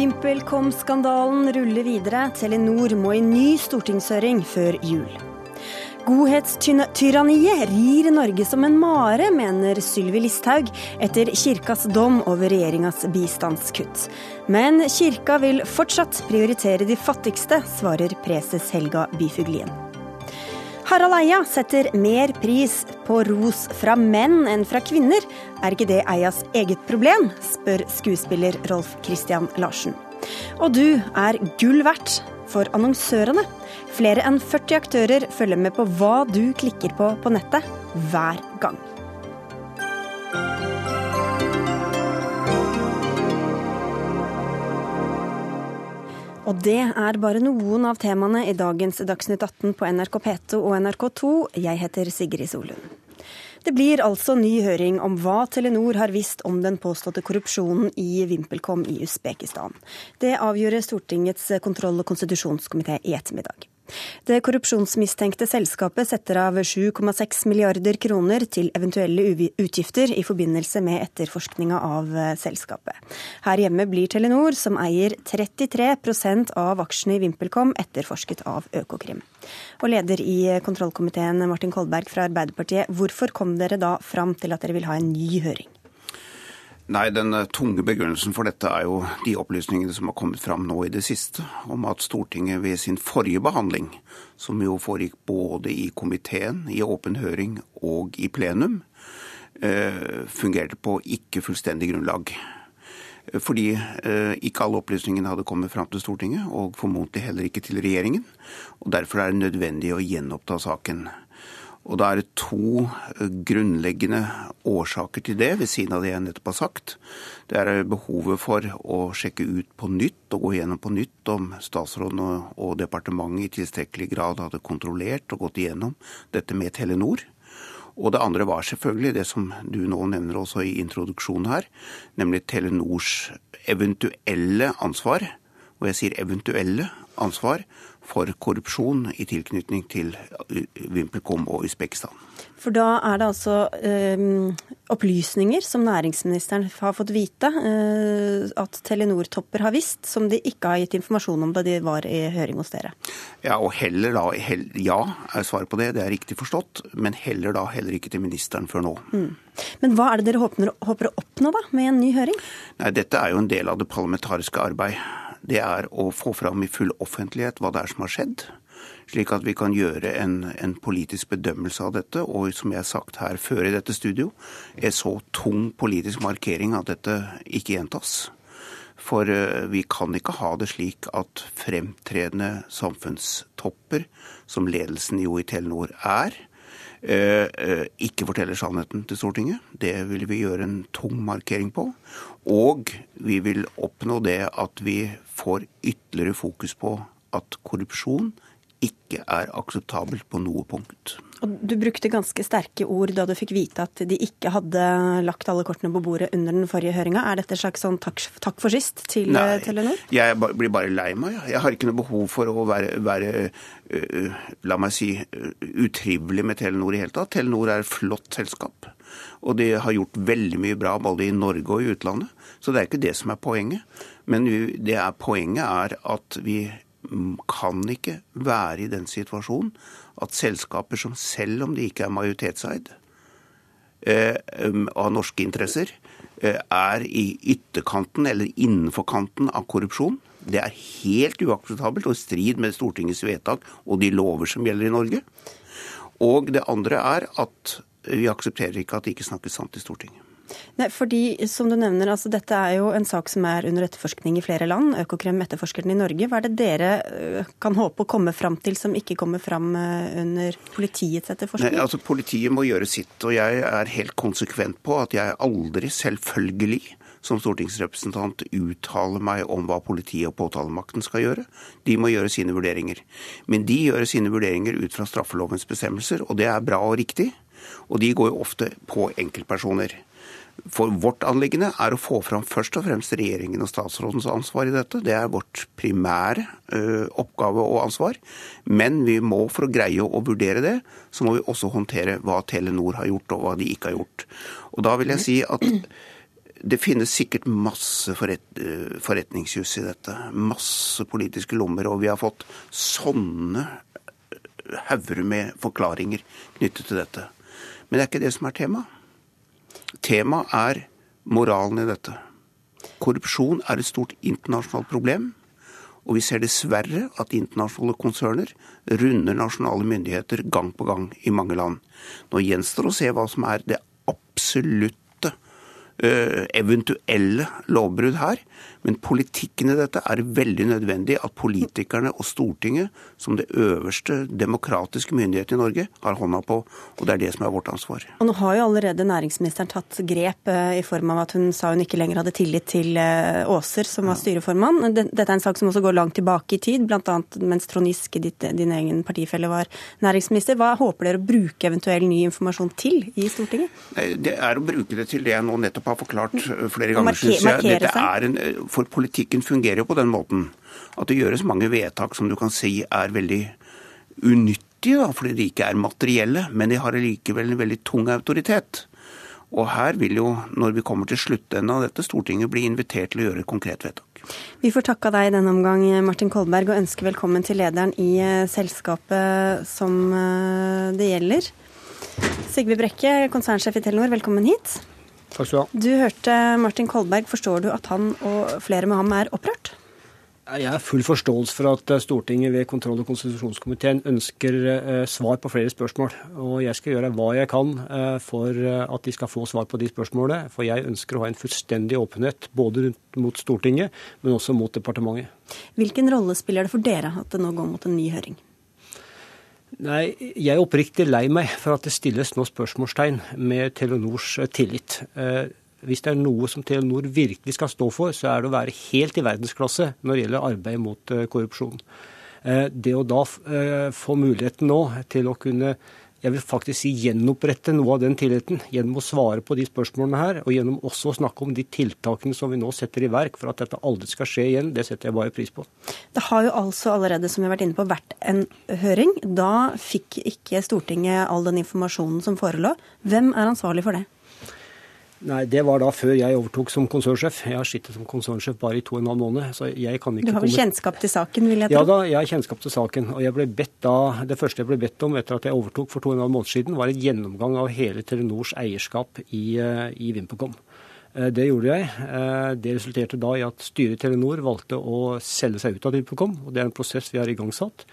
VimpelCom-skandalen ruller videre. Telenor må i ny stortingshøring før jul. Godhetstyranniet rir Norge som en mare, mener Sylvi Listhaug etter kirkas dom over regjeringas bistandskutt. Men kirka vil fortsatt prioritere de fattigste, svarer preses Helga Byfuglien. Harald Eia setter mer pris på ros fra menn enn fra kvinner. Er ikke det Eias eget problem, spør skuespiller Rolf Christian Larsen. Og du er gull verdt for annonsørene. Flere enn 40 aktører følger med på hva du klikker på på nettet, hver gang. Og det er bare noen av temaene i dagens Dagsnytt 18 på NRK P2 og NRK2. Jeg heter Sigrid Solund. Det blir altså ny høring om hva Telenor har visst om den påståtte korrupsjonen i VimpelCom i Usbekistan. Det avgjør Stortingets kontroll- og konstitusjonskomité i ettermiddag. Det korrupsjonsmistenkte selskapet setter av 7,6 milliarder kroner til eventuelle utgifter i forbindelse med etterforskninga av eh, selskapet. Her hjemme blir Telenor, som eier 33% av aksjene i VimpelCom, etterforsket av Økokrim. Og leder i kontrollkomiteen, Martin Kolberg fra Arbeiderpartiet, hvorfor kom dere da fram til at dere vil ha en ny høring? Nei, Den eh, tunge begrunnelsen for dette er jo de opplysningene som har kommet fram nå i det siste, om at Stortinget ved sin forrige behandling, som jo foregikk både i komiteen, i åpen høring og i plenum, eh, fungerte på ikke fullstendig grunnlag. Fordi eh, ikke alle opplysningene hadde kommet fram til Stortinget, og formodentlig heller ikke til regjeringen. og Derfor er det nødvendig å gjenoppta saken. Og da er det to eh, grunnleggende årsaker til det, ved siden av det jeg nettopp har sagt. Det er behovet for å sjekke ut på nytt og gå gjennom på nytt om statsråden og departementet i tilstrekkelig grad hadde kontrollert og gått igjennom dette med Telenor. Og det andre var selvfølgelig det som du nå nevner også i introduksjonen her, nemlig Telenors eventuelle ansvar, og jeg sier eventuelle ansvar, for korrupsjon i tilknytning til VimpelCom og Usbekistan. For da er det altså eh, opplysninger som næringsministeren har fått vite eh, at Telenor-topper har visst, som de ikke har gitt informasjon om da de var i høring hos dere? Ja, og heller da, hell, ja er svaret på det, det er riktig forstått. Men heller da heller ikke til ministeren før nå. Mm. Men hva er det dere håper, håper å oppnå da, med en ny høring? Nei, Dette er jo en del av det parlamentariske arbeid det er å få fram i full offentlighet hva det er som har skjedd. Slik at vi kan gjøre en, en politisk bedømmelse av dette. Og som jeg har sagt her før i dette studio, en så tung politisk markering at dette ikke gjentas. For uh, vi kan ikke ha det slik at fremtredende samfunnstopper, som ledelsen jo i Telenor er, uh, uh, ikke forteller sannheten til Stortinget. Det vil vi gjøre en tung markering på. Og vi vil oppnå det at vi får ytterligere fokus på at korrupsjon ikke er akseptabelt på noe punkt. Og du brukte ganske sterke ord da du fikk vite at de ikke hadde lagt alle kortene på bordet under den forrige høringa. Er dette et slags sånn takk, takk, for sist til Nei, Telenor? Jeg blir bare lei meg. Jeg har ikke noe behov for å være, være uh, la meg si, uh, utrivelig med Telenor i hele tatt. Telenor er et flott selskap. Og de har gjort veldig mye bra både i Norge og i utlandet. Så det er ikke det som er poenget. Men det er, poenget er at vi kan ikke være i den situasjonen at selskaper som selv om de ikke er majoritetseid eh, av norske interesser, eh, er i ytterkanten eller innenfor kanten av korrupsjon. Det er helt uakseptabelt og i strid med Stortingets vedtak og de lover som gjelder i Norge. Og det andre er at vi aksepterer ikke at det ikke snakkes sant i Stortinget. Nei, fordi, som du nevner, altså Dette er jo en sak som er under etterforskning i flere land. Økokrem etterforsker den i Norge. Hva er det dere øh, kan håpe å komme fram til som ikke kommer fram øh, under politiets etterforskning? Nei, altså Politiet må gjøre sitt, og jeg er helt konsekvent på at jeg aldri, selvfølgelig, som stortingsrepresentant uttaler meg om hva politiet og påtalemakten skal gjøre. De må gjøre sine vurderinger. Men de gjør sine vurderinger ut fra straffelovens bestemmelser, og det er bra og riktig. Og de går jo ofte på enkeltpersoner. For vårt anliggende er å få fram først og fremst regjeringen og statsrådens ansvar i dette. Det er vårt primære oppgave og ansvar. Men vi må, for å greie å vurdere det, så må vi også håndtere hva Telenor har gjort og hva de ikke har gjort. Og da vil jeg si at det finnes sikkert masse forret, forretningsjus i dette. Masse politiske lommer. Og vi har fått sånne hauger med forklaringer knyttet til dette. Men det er ikke det som er temaet. Temaet er moralen i dette. Korrupsjon er et stort internasjonalt problem. Og vi ser dessverre at internasjonale konserner runder nasjonale myndigheter gang på gang i mange land. Nå gjenstår å se hva som er det absolutt Eh, eventuelle lovbrudd her. Men politikken i dette er veldig nødvendig at politikerne og Stortinget, som det øverste demokratiske myndighet i Norge, har hånda på. Og det er det som er vårt ansvar. Og nå har jo allerede næringsministeren tatt grep eh, i form av at hun sa hun ikke lenger hadde tillit til eh, Aaser, som var styreformann. Dette er en sak som også går langt tilbake i tid, bl.a. mens Trond Giske, din egen partifelle, var næringsminister. Hva håper dere å bruke eventuell ny informasjon til i Stortinget? Det er å bruke det til det jeg nå nettopp har forklart eh, flere ganger, syns jeg. Dette er en, eh, for politikken fungerer jo på den måten at det gjøres mange vedtak som du kan si er veldig unyttige, da, fordi de ikke er materielle, men de har likevel en veldig tung autoritet. Og her vil jo, når vi kommer til sluttenden av dette, Stortinget bli invitert til å gjøre et konkret vedtak. Vi får takka deg i denne omgang, Martin Kolberg, og ønsker velkommen til lederen i eh, selskapet som det gjelder. Sigve Brekke, konsernsjef i Telenor, velkommen hit. Takk skal du ha. Du hørte Martin Kolberg. Forstår du at han og flere med ham er opprørt? Jeg har full forståelse for at eh, Stortinget ved kontroll- og konstitusjonskomiteen ønsker eh, svar på flere spørsmål. Og jeg skal gjøre hva jeg kan eh, for at de skal få svar på de spørsmålene. For jeg ønsker å ha en fullstendig åpenhet både mot Stortinget, men også mot departementet. Hvilken rolle spiller det for dere at det nå går mot en ny høring? Nei, Jeg er oppriktig lei meg for at det stilles nå spørsmålstegn med Telenors eh, tillit. Eh, hvis det er noe som Telenor virkelig skal stå for, så er det å være helt i verdensklasse når det gjelder arbeid mot eh, korrupsjon. Det å da få muligheten nå til å kunne jeg vil faktisk si gjenopprette noe av den tilliten gjennom å svare på de spørsmålene her, og gjennom også å snakke om de tiltakene som vi nå setter i verk for at dette aldri skal skje igjen. Det setter jeg bare pris på. Det har jo altså allerede, som vi har vært inne på, vært en høring. Da fikk ikke Stortinget all den informasjonen som forelå. Hvem er ansvarlig for det? Nei, Det var da før jeg overtok som konsernsjef. Jeg har sittet som konsernsjef bare i to og en halv måned. så jeg kan ikke... Du har vel kjennskap til saken, vil jeg tro? Ja da, jeg har kjennskap til saken. Og jeg ble bedt da, Det første jeg ble bedt om etter at jeg overtok for to og en halv måned siden, var en gjennomgang av hele Telenors eierskap i, eh, i VimpelCom. Eh, det gjorde jeg. Eh, det resulterte da i at styret i Telenor valgte å selge seg ut av VimpelCom. og Det er en prosess vi har igangsatt.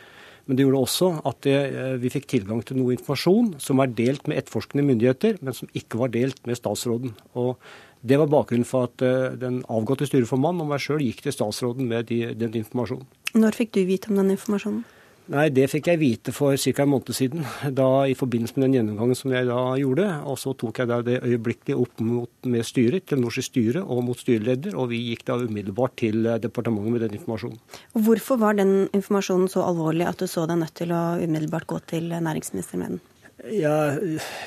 Men det gjorde også at det, eh, vi fikk tilgang til noe informasjon som var delt med etterforskende myndigheter, men som ikke var delt med statsråden. Og Det var bakgrunnen for at eh, den avgåtte styreformannen og meg sjøl gikk til statsråden med de, den informasjonen. Når fikk du vite om den informasjonen? Nei, Det fikk jeg vite for ca. en måned siden, da i forbindelse med den gjennomgangen som jeg da gjorde. Og så tok jeg da det øyeblikkelig opp mot, med styret, til norsk styre og mot styreleder, og vi gikk da umiddelbart til eh, departementet med den informasjonen. Hvorfor var den informasjonen så alvorlig at du så deg nødt til å umiddelbart gå til næringsministeren med den? Ja,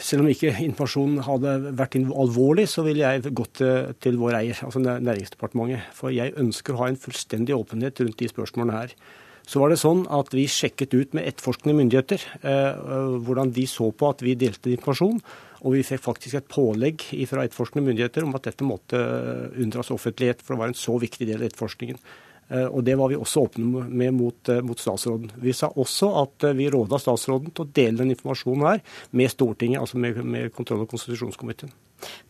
selv om ikke informasjonen hadde vært alvorlig, så ville jeg gått til vår eier, altså Næringsdepartementet. For jeg ønsker å ha en fullstendig åpenhet rundt de spørsmålene her. Så var det sånn at vi sjekket ut med etterforskende myndigheter eh, hvordan de så på at vi delte informasjon. Og vi fikk faktisk et pålegg fra etterforskende myndigheter om at dette måtte unndras offentlighet, for det var en så viktig del av etterforskningen. Eh, og Det var vi også åpne med mot, eh, mot, statsråden. Vi sa også at eh, vi råda statsråden til å dele den informasjonen her med Stortinget, altså med, med kontroll- og konstitusjonskomiteen.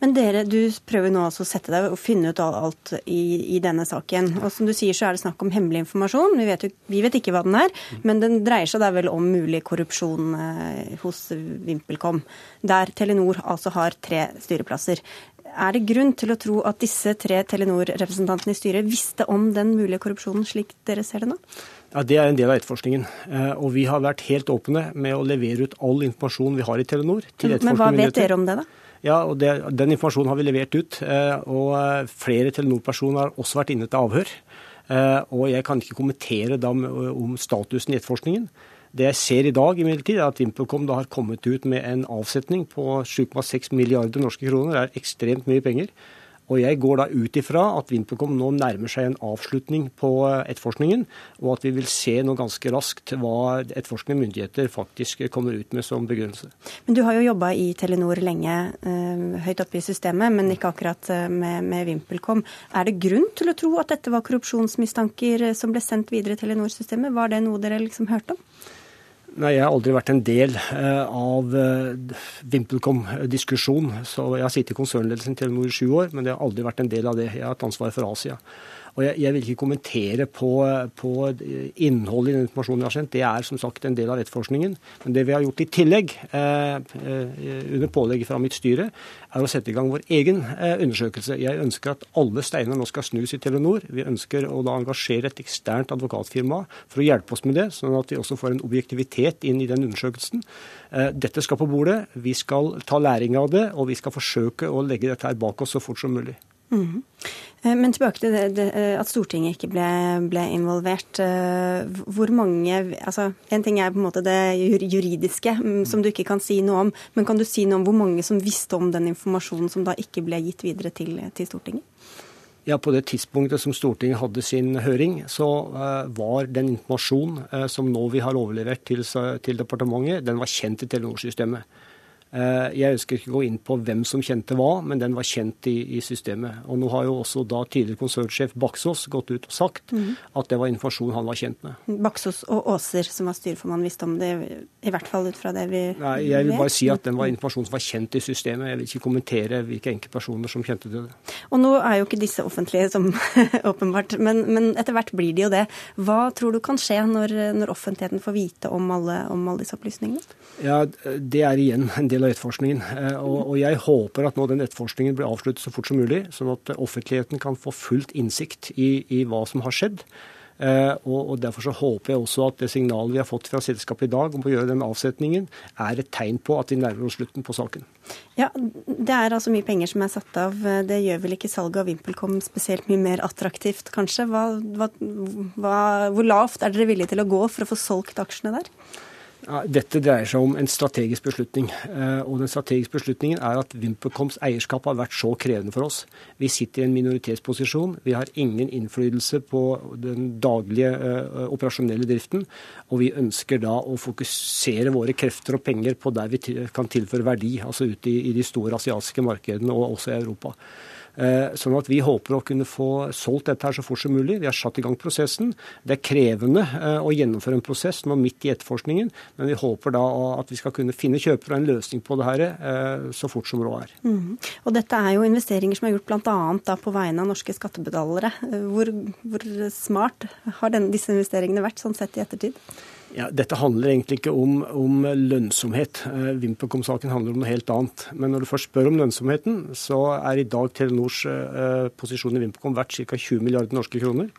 Men dere, du prøver nå altså å sette deg og finne ut alt i, i, denne saken. Og som du sier så er det snakk om hemmelig informasjon. Vi vet, jo, vi vet ikke hva den er, men den dreier seg da vel om mulig korrupsjon eh, hos VimpelCom, der Telenor altså har tre styreplasser. Er det grunn til å tro at disse tre Telenor-representantene i styret visste om den mulige korrupsjonen, slik dere ser det nå? Ja, Det er en del av etterforskningen. Eh, og vi har vært helt åpne med å levere ut all informasjon vi har i Telenor. til Men hva vet dere om det, da? Ja, og det, Den informasjonen har vi levert ut. Eh, og eh, flere Telenor-personer har også vært inne til avhør. Eh, og jeg kan ikke kommentere dem om statusen i etterforskningen. Det jeg ser i dag, imidlertid, er at VimpelCom har kommet ut med en avsetning på 7,6 milliarder norske kroner. Det er ekstremt mye penger. Og Jeg går da ut ifra at VimpelCom nå nærmer seg en avslutning på eh, etterforskningen, og at vi vil se nå ganske raskt hva etterforskende myndigheter faktisk kommer ut med som begrunnelse. Men Du har jo jobba i Telenor lenge, eh, høyt oppe i systemet, men ikke akkurat eh, med, med VimpelCom. Er det grunn til å tro at dette var korrupsjonsmistanker som ble sendt videre i Telenor-systemet? Var det noe dere liksom hørte om? Nei, Jeg har aldri vært en del eh, av eh, VimpelCom-diskusjon. så Jeg har sittet i konsernledelsen i Telenor i sju år, men det har aldri vært en del av det. Jeg har hatt ansvar for Asia. Og jeg, jeg, vil ikke kommentere på, på, innholdet i den informasjonen vi har sendt. Det er som sagt en del av etterforskningen. Men det vi har gjort i tillegg, eh, eh, under pålegg fra mitt styre, er å sette i gang vår egen eh, undersøkelse. Jeg ønsker at alle steiner nå skal snus i Telenor. Vi ønsker å da engasjere et eksternt advokatfirma for å hjelpe oss med det, sånn at vi også får en objektivitet inn i den undersøkelsen. Eh, dette skal på bordet. Vi skal ta læring av det, og vi skal forsøke å legge dette her bak oss så fort som mulig. Mm. Men tilbake til det, det, eh, at Stortinget ikke ble, ble, involvert. Hvor mange altså En ting er på en måte det juridiske, mm, som du ikke kan si noe om. Men kan du si noe om hvor mange som visste om den informasjonen som da ikke ble gitt videre til, til Stortinget? Ja, På det tidspunktet som Stortinget hadde sin høring, så var den informasjonen uh, som nå vi har overlevert til, til departementet, den var kjent i Telenor-systemet. Eh, jeg ønsker ikke å gå inn på hvem som kjente hva, men den var kjent i, i systemet. Og nå har jo også da tidligere konsernsjef Baksås gått ut og sagt mm. at det var informasjon han var kjent med. Baksås og Åser, som var styreformann, visste om det, i hvert fall ut fra det vi Nei, Jeg vil bare si at den var informasjon som var kjent i systemet. Jeg vil ikke kommentere hvilke enkeltpersoner som kjente til det. Og nå er jo ikke disse offentlige, som åpenbart, men, men, etter hvert blir de jo det. Hva tror du kan skje når, når offentligheten får vite om alle, om alle disse opplysningene? Ja, Det er igjen en del av etterforskningen. Eh, og, jeg håper at nå den etterforskningen blir avsluttet så fort som mulig, sånn at offentligheten kan få fullt innsikt i, i hva som har skjedd. Eh, og, Derfor så håper jeg også at det signalet vi har fått fra selskapet i dag om å gjøre den avsetningen, er et tegn på at vi nærmer oss slutten på saken. Ja, Det er altså mye penger som er satt av. Det gjør vel ikke salget av VimpelCom spesielt mye mer attraktivt, kanskje? Hva, hva, hvor lavt er dere villige til å gå for å få solgt aksjene der? Dette dreier seg om en strategisk beslutning. Eh, og den strategiske beslutningen er at VimpelComs eierskap har vært så krevende for oss. Vi sitter i en minoritetsposisjon. Vi har ingen innflytelse på den daglige uh, operasjonelle driften. Og vi ønsker da å fokusere våre krefter og penger på der vi kan tilføre verdi, altså ute i de store asiatiske markedene og også i Europa. Eh, sånn at Vi håper å kunne få solgt dette her så fort som mulig. Vi har satt i gang prosessen. Det er krevende eh, å gjennomføre en prosess nå midt i etterforskningen, men vi håper da at vi skal kunne finne kjøpere og en løsning på det her eh, så fort som råd er. Mm. Og Dette er jo investeringer som er gjort bl.a. på vegne av norske skattebetalere. Hvor, hvor smart har den, disse investeringene vært, sånn sett i ettertid? Ja, dette handler egentlig ikke om, om lønnsomhet. Eh, VimpelCom-saken handler om noe helt annet. Men når du først spør om lønnsomheten, så er i dag Telenors eh, posisjon i VimpelCom verdt ca. 20 milliarder norske kroner.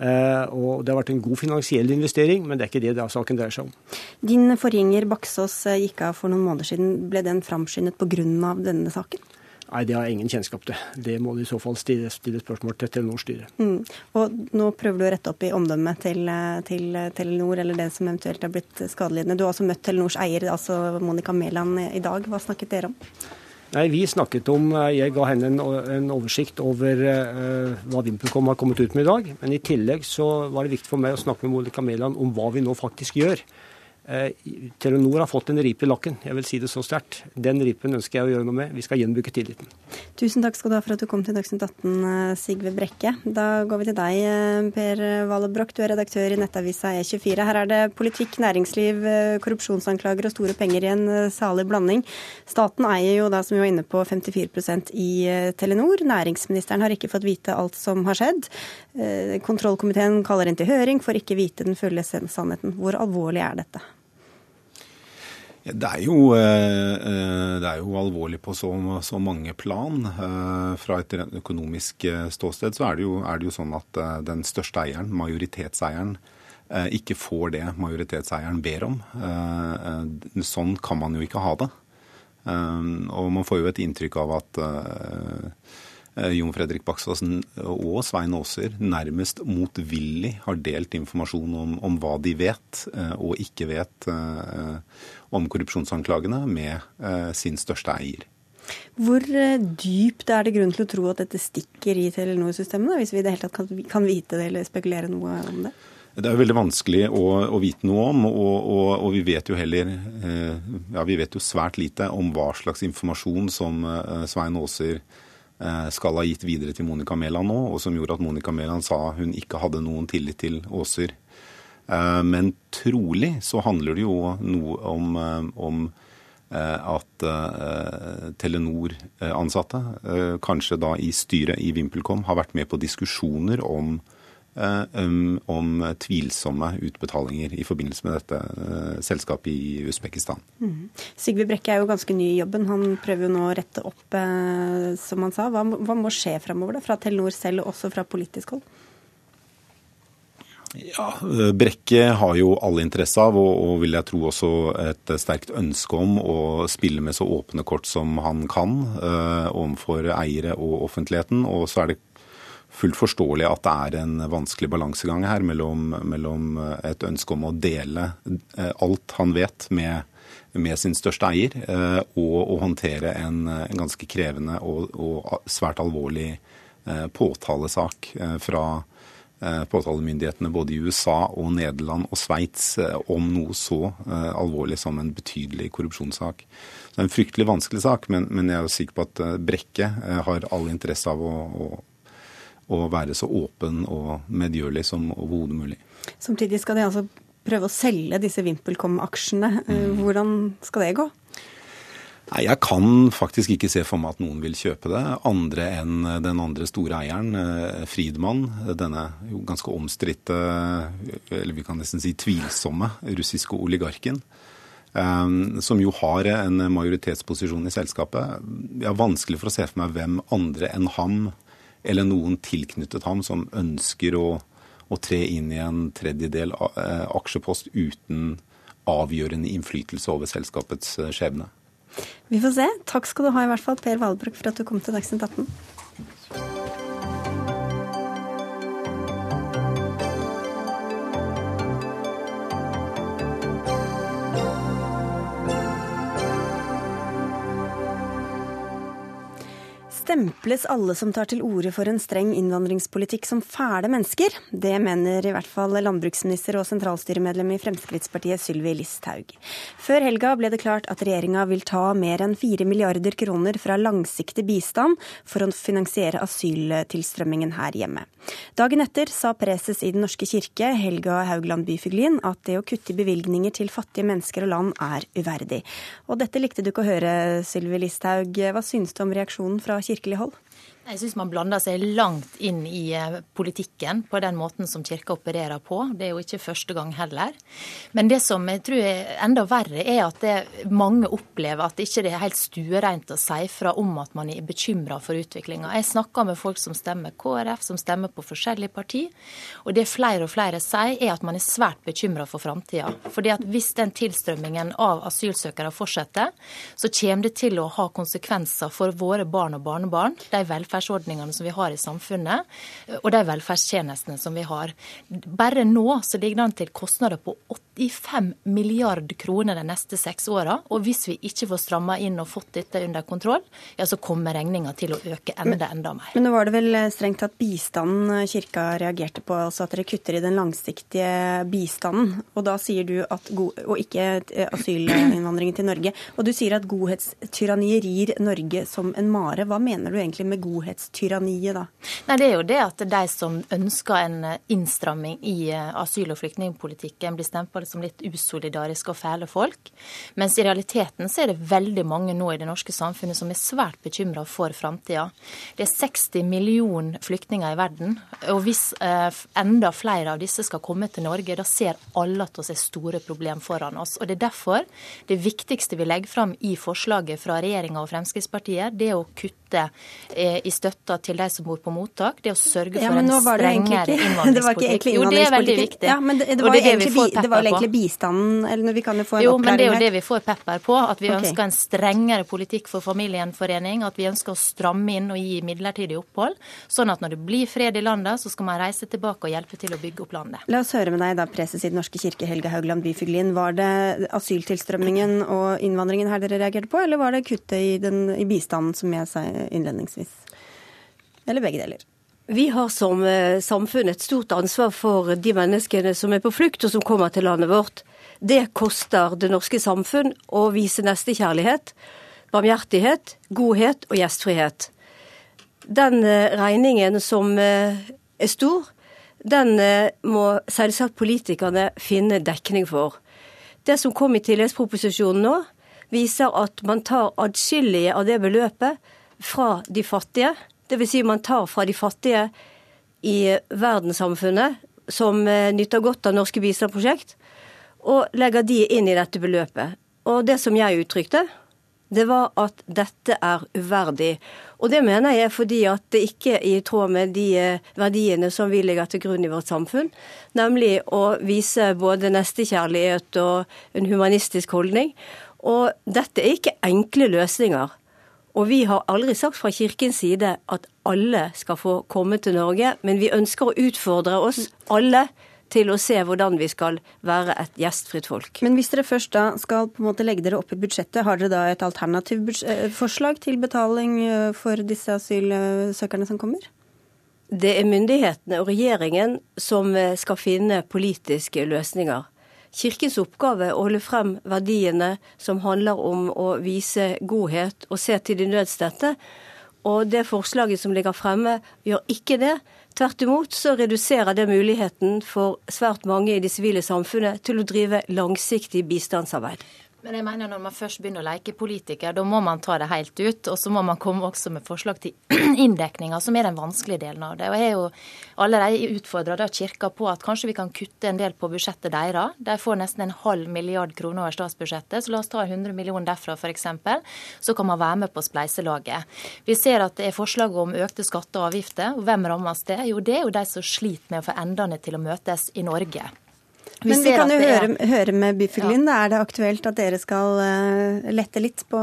Eh, og Det har vært en god finansiell investering, men det er ikke det, det saken dreier seg om. Din forgjenger Baksås eh, gikk av for noen måneder siden. Ble den framskyndet pga. denne saken? Nei, det har jeg ingen kjennskap til. Det må du i så fall stille, stille spørsmål til Telenors styre. Mm. Og nå prøver du å rette opp i omdømmet til, til, Telenor, eller det som eventuelt har blitt skadelidende. Du har også møtt Telenors eier, altså Monica Mæland, i dag. Hva snakket dere om? Nei, Vi snakket om eh, Jeg ga henne en, en oversikt over uh, hva VimpelCom har kommet ut med i dag. Men i tillegg så var det viktig for meg å snakke med Monica Mæland om hva vi nå faktisk gjør. Eh, Telenor har fått en ripe i lakken, jeg vil si det så sterkt. Den ripen ønsker jeg å gjøre noe med. Vi skal gjenbruke tilliten. Tusen takk skal du ha for at du kom til Dagsnytt 18, eh, Sigve Brekke. Da går vi til deg, eh, Per Wallebroch. Du er redaktør i nettavisa E24. Her er det politikk, næringsliv, korrupsjonsanklager og store penger i en salig blanding. Staten eier jo da, som vi var inne på, 54% i Telenor. Næringsministeren har ikke fått vite alt som har skjedd. Kontrollkomiteen kaller inn til høring, får ikke vite den fulle sannheten. Hvor alvorlig er dette? Det er, jo, eh, eh, det er jo, alvorlig på så, så, mange plan. Eh, fra et økonomisk ståsted så er det, jo, er det jo sånn at den største eieren, majoritetseieren, ikke får det majoritetseieren ber om. Sånn kan man jo ikke ha det. Og man får jo et inntrykk av at Jon Fredrik Baksvassen og Svein Aaser nærmest motvillig har delt informasjon om, om hva de vet og ikke vet om korrupsjonsanklagene med eh, sin største eier. Hvor dypt er det grunn til å tro at dette stikker i Telenor-systemene, hvis vi i det hele tatt kan, kan vite det eller spekulere noe om det? Det er veldig vanskelig å, å vite noe om, og, og, og, vi vet jo heller eh, ja, vi vet jo svært lite om hva slags informasjon som eh, Svein Aaser eh, skal ha gitt videre til Monica Mæland nå, og som gjorde at Monica Mæland sa hun ikke hadde noen tillit til Aaser. Eh, men trolig så handler det jo noe om, eh, om eh, at Telenor-ansatte, kanskje da i styret i VimpelCom, har vært med på diskusjoner om Eh, om tvilsomme utbetalinger i forbindelse med dette eh, selskapet i Usbekistan. Mm. Sigve Brekke er jo ganske ny i jobben. Han prøver jo nå å rette opp, eh, som han sa. Hva, hva må skje framover? Fra Telenor selv og også fra politisk hold? Ja, Brekke har jo alle interesse av, og, og, vil jeg tro også et sterkt ønske om, å spille med så åpne kort som han kan eh, overfor eiere og offentligheten. Og så er det fullt forståelig at det er en vanskelig balansegang her mellom, mellom, et ønske om å dele eh, alt han vet med, med sin største eier, eh, og å håndtere en, ganske krevende og, og, svært alvorlig eh, påtalesak fra påtalemyndighetene både i USA og Nederland og Sveits om noe så alvorlig som en betydelig korrupsjonssak. Så det er en fryktelig vanskelig sak, men, men jeg er jo sikker på at Brekke har all interesse av å å være så åpen og medgjørlig som overhodet mulig. Samtidig skal de altså prøve å selge disse VimpelCom-aksjene. Eh, mm. Hvordan skal det gå? Nei, Jeg kan faktisk ikke se for meg at noen vil kjøpe det, andre enn den andre store eieren, eh, Friedmann. Denne jo ganske omstridte, eller vi kan nesten si tvilsomme, russiske oligarken. Eh, som jo har en majoritetsposisjon i selskapet. Jeg har vanskelig for å se for meg hvem andre enn ham eller noen tilknyttet ham som ønsker å, å tre inn i en tredjedel eh, aksjepost uten avgjørende innflytelse over selskapets eh, skjebne. Vi får se. Takk skal du ha i hvert fall, Per Valbrok, for at du kom til Dagsnytt 18. Stemples alle som tar til orde for en streng innvandringspolitikk som fæle mennesker? Det mener i hvert fall landbruksminister og sentralstyremedlem i Fremskrittspartiet Sylvi Listhaug. Før helga ble det klart at regjeringa vil ta mer enn fire milliarder kroner fra langsiktig bistand for å finansiere asyltilstrømmingen her hjemme. Dagen etter sa preses i Den norske kirke, Helga Haugland Byfuglin, at det å kutte i bevilgninger til fattige mennesker og land er uverdig. Og dette likte du ikke å høre, Sylvi Listhaug. Hva synes du om reaksjonen fra kirken? Kirkelig hold? Jeg syns man blander seg langt inn i eh, politikken på den måten som kirka opererer på. Det er jo ikke første gang heller. Men det som jeg tror er enda verre, er at det, mange opplever at det ikke er helt stuereint å si fra om at man er bekymra for utviklinga. Jeg snakker med folk som stemmer KrF, som stemmer på forskjellige parti. Og det flere og flere sier, er at man er svært bekymra for framtida. Fordi at hvis den tilstrømmingen av asylsøkere fortsetter, så kommer det til å ha konsekvenser for våre barn og barnebarn. de velferdsordningene som vi har i samfunnet, og de velferdstjenestene som vi har. Bare nå så ligger det an til kostnader på 85 milliard kroner de neste seks åra. Og hvis vi ikke får stramma inn og fått dette under kontroll, ja, så kommer regninga til å øke enda, enda mer. Men nå var det vel strengt tatt bistanden kirka reagerte på, altså at dere kutter i den langsiktige bistanden. Og da sier du at og ikke asylinnvandringen til Norge. Og du sier at godhetstyranniet rir Norge som en mare. Hva mener du egentlig med godhet? Godhetstyranniet, da? Nei, Det er jo det at de som ønsker en innstramming i eh, asyl- og flyktningpolitikken, blir stempla som litt usolidariske og fæle folk. Mens i realiteten så er det veldig mange nå i det norske samfunnet som er svært bekymra for framtida. Det er 60 millioner flyktninger i verden. Og hvis eh, enda flere av disse skal komme til Norge, da ser alle at vi har store problemer foran oss. Og Det er derfor det viktigste vi legger fram i forslaget fra regjeringa og Fremskrittspartiet, det er å kutte eh, i i støtta til de som bor på mottak. Det å sørge for ja, en strengere innvandringspolitikk. Jo, det er veldig viktig. Ja, men det, det, var, det, det, egentlig, det var egentlig bistanden, eller vi kan jo få en jo, opplæring men det er jo her. det vi får pepper på. At vi okay. ønsker en strengere politikk for familiegjenforening. At vi ønsker å stramme inn og gi midlertidig opphold. Sånn at når det blir fred i landet, så skal man reise tilbake og hjelpe til å bygge opp landet. La oss høre med deg da, preses i Den norske kirke, Helge Haugland Byfuglin. Var det asyltilstrømmingen og innvandringen her dere reagerte på, eller var det kuttet i, den, i bistanden, som jeg sa innledningsvis? Eller begge deler? Vi har som eh, samfunn et stort ansvar for de menneskene som er på flukt og som kommer til landet vårt. Det koster det norske samfunn å vise nestekjærlighet, barmhjertighet, godhet og gjestfrihet. Den eh, regningen som eh, er stor, den må selvsagt politikerne finne dekning for. Det som kom i tilleggsproposisjonen nå, viser at man tar adskillige av det beløpet fra de fattige. Dvs. Si man tar fra de fattige i verdenssamfunnet som eh, nyter godt av norske bistandsprosjekt, og legger de inn i dette beløpet. Og det som jeg uttrykte, det var at dette er uverdig. Og det mener jeg fordi at det ikke er i tråd med de eh, verdiene som vi legger til grunn i vårt samfunn, nemlig å vise både nestekjærlighet og en humanistisk holdning. Og dette er ikke enkle løsninger. Og vi har aldri sagt fra Kirkens side at alle skal få komme til Norge, men vi ønsker å utfordre oss alle til å se hvordan vi skal være et gjestfritt folk. Men hvis dere først da skal på en måte legge dere opp i budsjettet, har dere da et alternativt eh, forslag til betaling eh, for disse asylsøkerne som kommer? Det er myndighetene og regjeringen som eh, skal finne politiske løsninger. Kirkens oppgave å holde frem verdiene som handler om å vise godhet og se til de nødstedte. Og det forslaget som ligger fremme, gjør ikke det. Tvert imot så reduserer det muligheten for svært mange i det sivile samfunnet til å drive langsiktig bistandsarbeid. Men jeg mener når man først begynner å leke politiker, da må man ta det helt ut. Og så må man komme også med forslag til inndekninger, som er den vanskelige delen av det. Og jeg er jo allerede utfordra Kirka på at kanskje vi kan kutte en del på budsjettet deres. De får nesten en halv milliard kroner over statsbudsjettet, så la oss ta 100 millioner derfra f.eks. Så kan man være med på spleiselaget. Vi ser at det er forslag om økte skatter og avgifter. Og hvem rammes det? Jo, det er jo de som sliter med å få endene til å møtes i Norge. Men vi kan jo er- høre, høre med Byfuglien. Ja. Er det aktuelt at dere skal eh, lette litt på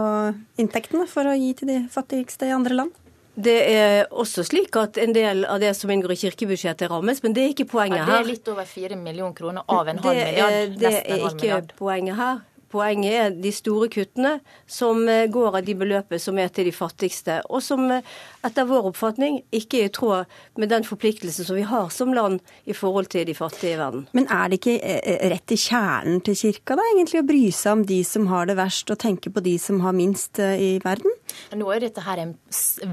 inntektene for å gi til de fattigste i andre land? Det er også slik at en del av det som inngår i kirkebudsjettet rammes, men det er ikke poenget Ja, det er litt over 4 millioner kroner av en halv Det er- milliard. Det er ikke milliard. poenget her. Poenget er de store kuttene som eh, går av de beløpet som er til de fattigste, og som eh, etter vår oppfatning ikke er i tråd med den forpliktelsen som vi har som land i forhold til de fattige i verden. Men er det ikke eh, rett i kjernen til kirka da, egentlig, å bry seg om de som har det verst, og tenke på de som har minst i verden? Nå er dette her en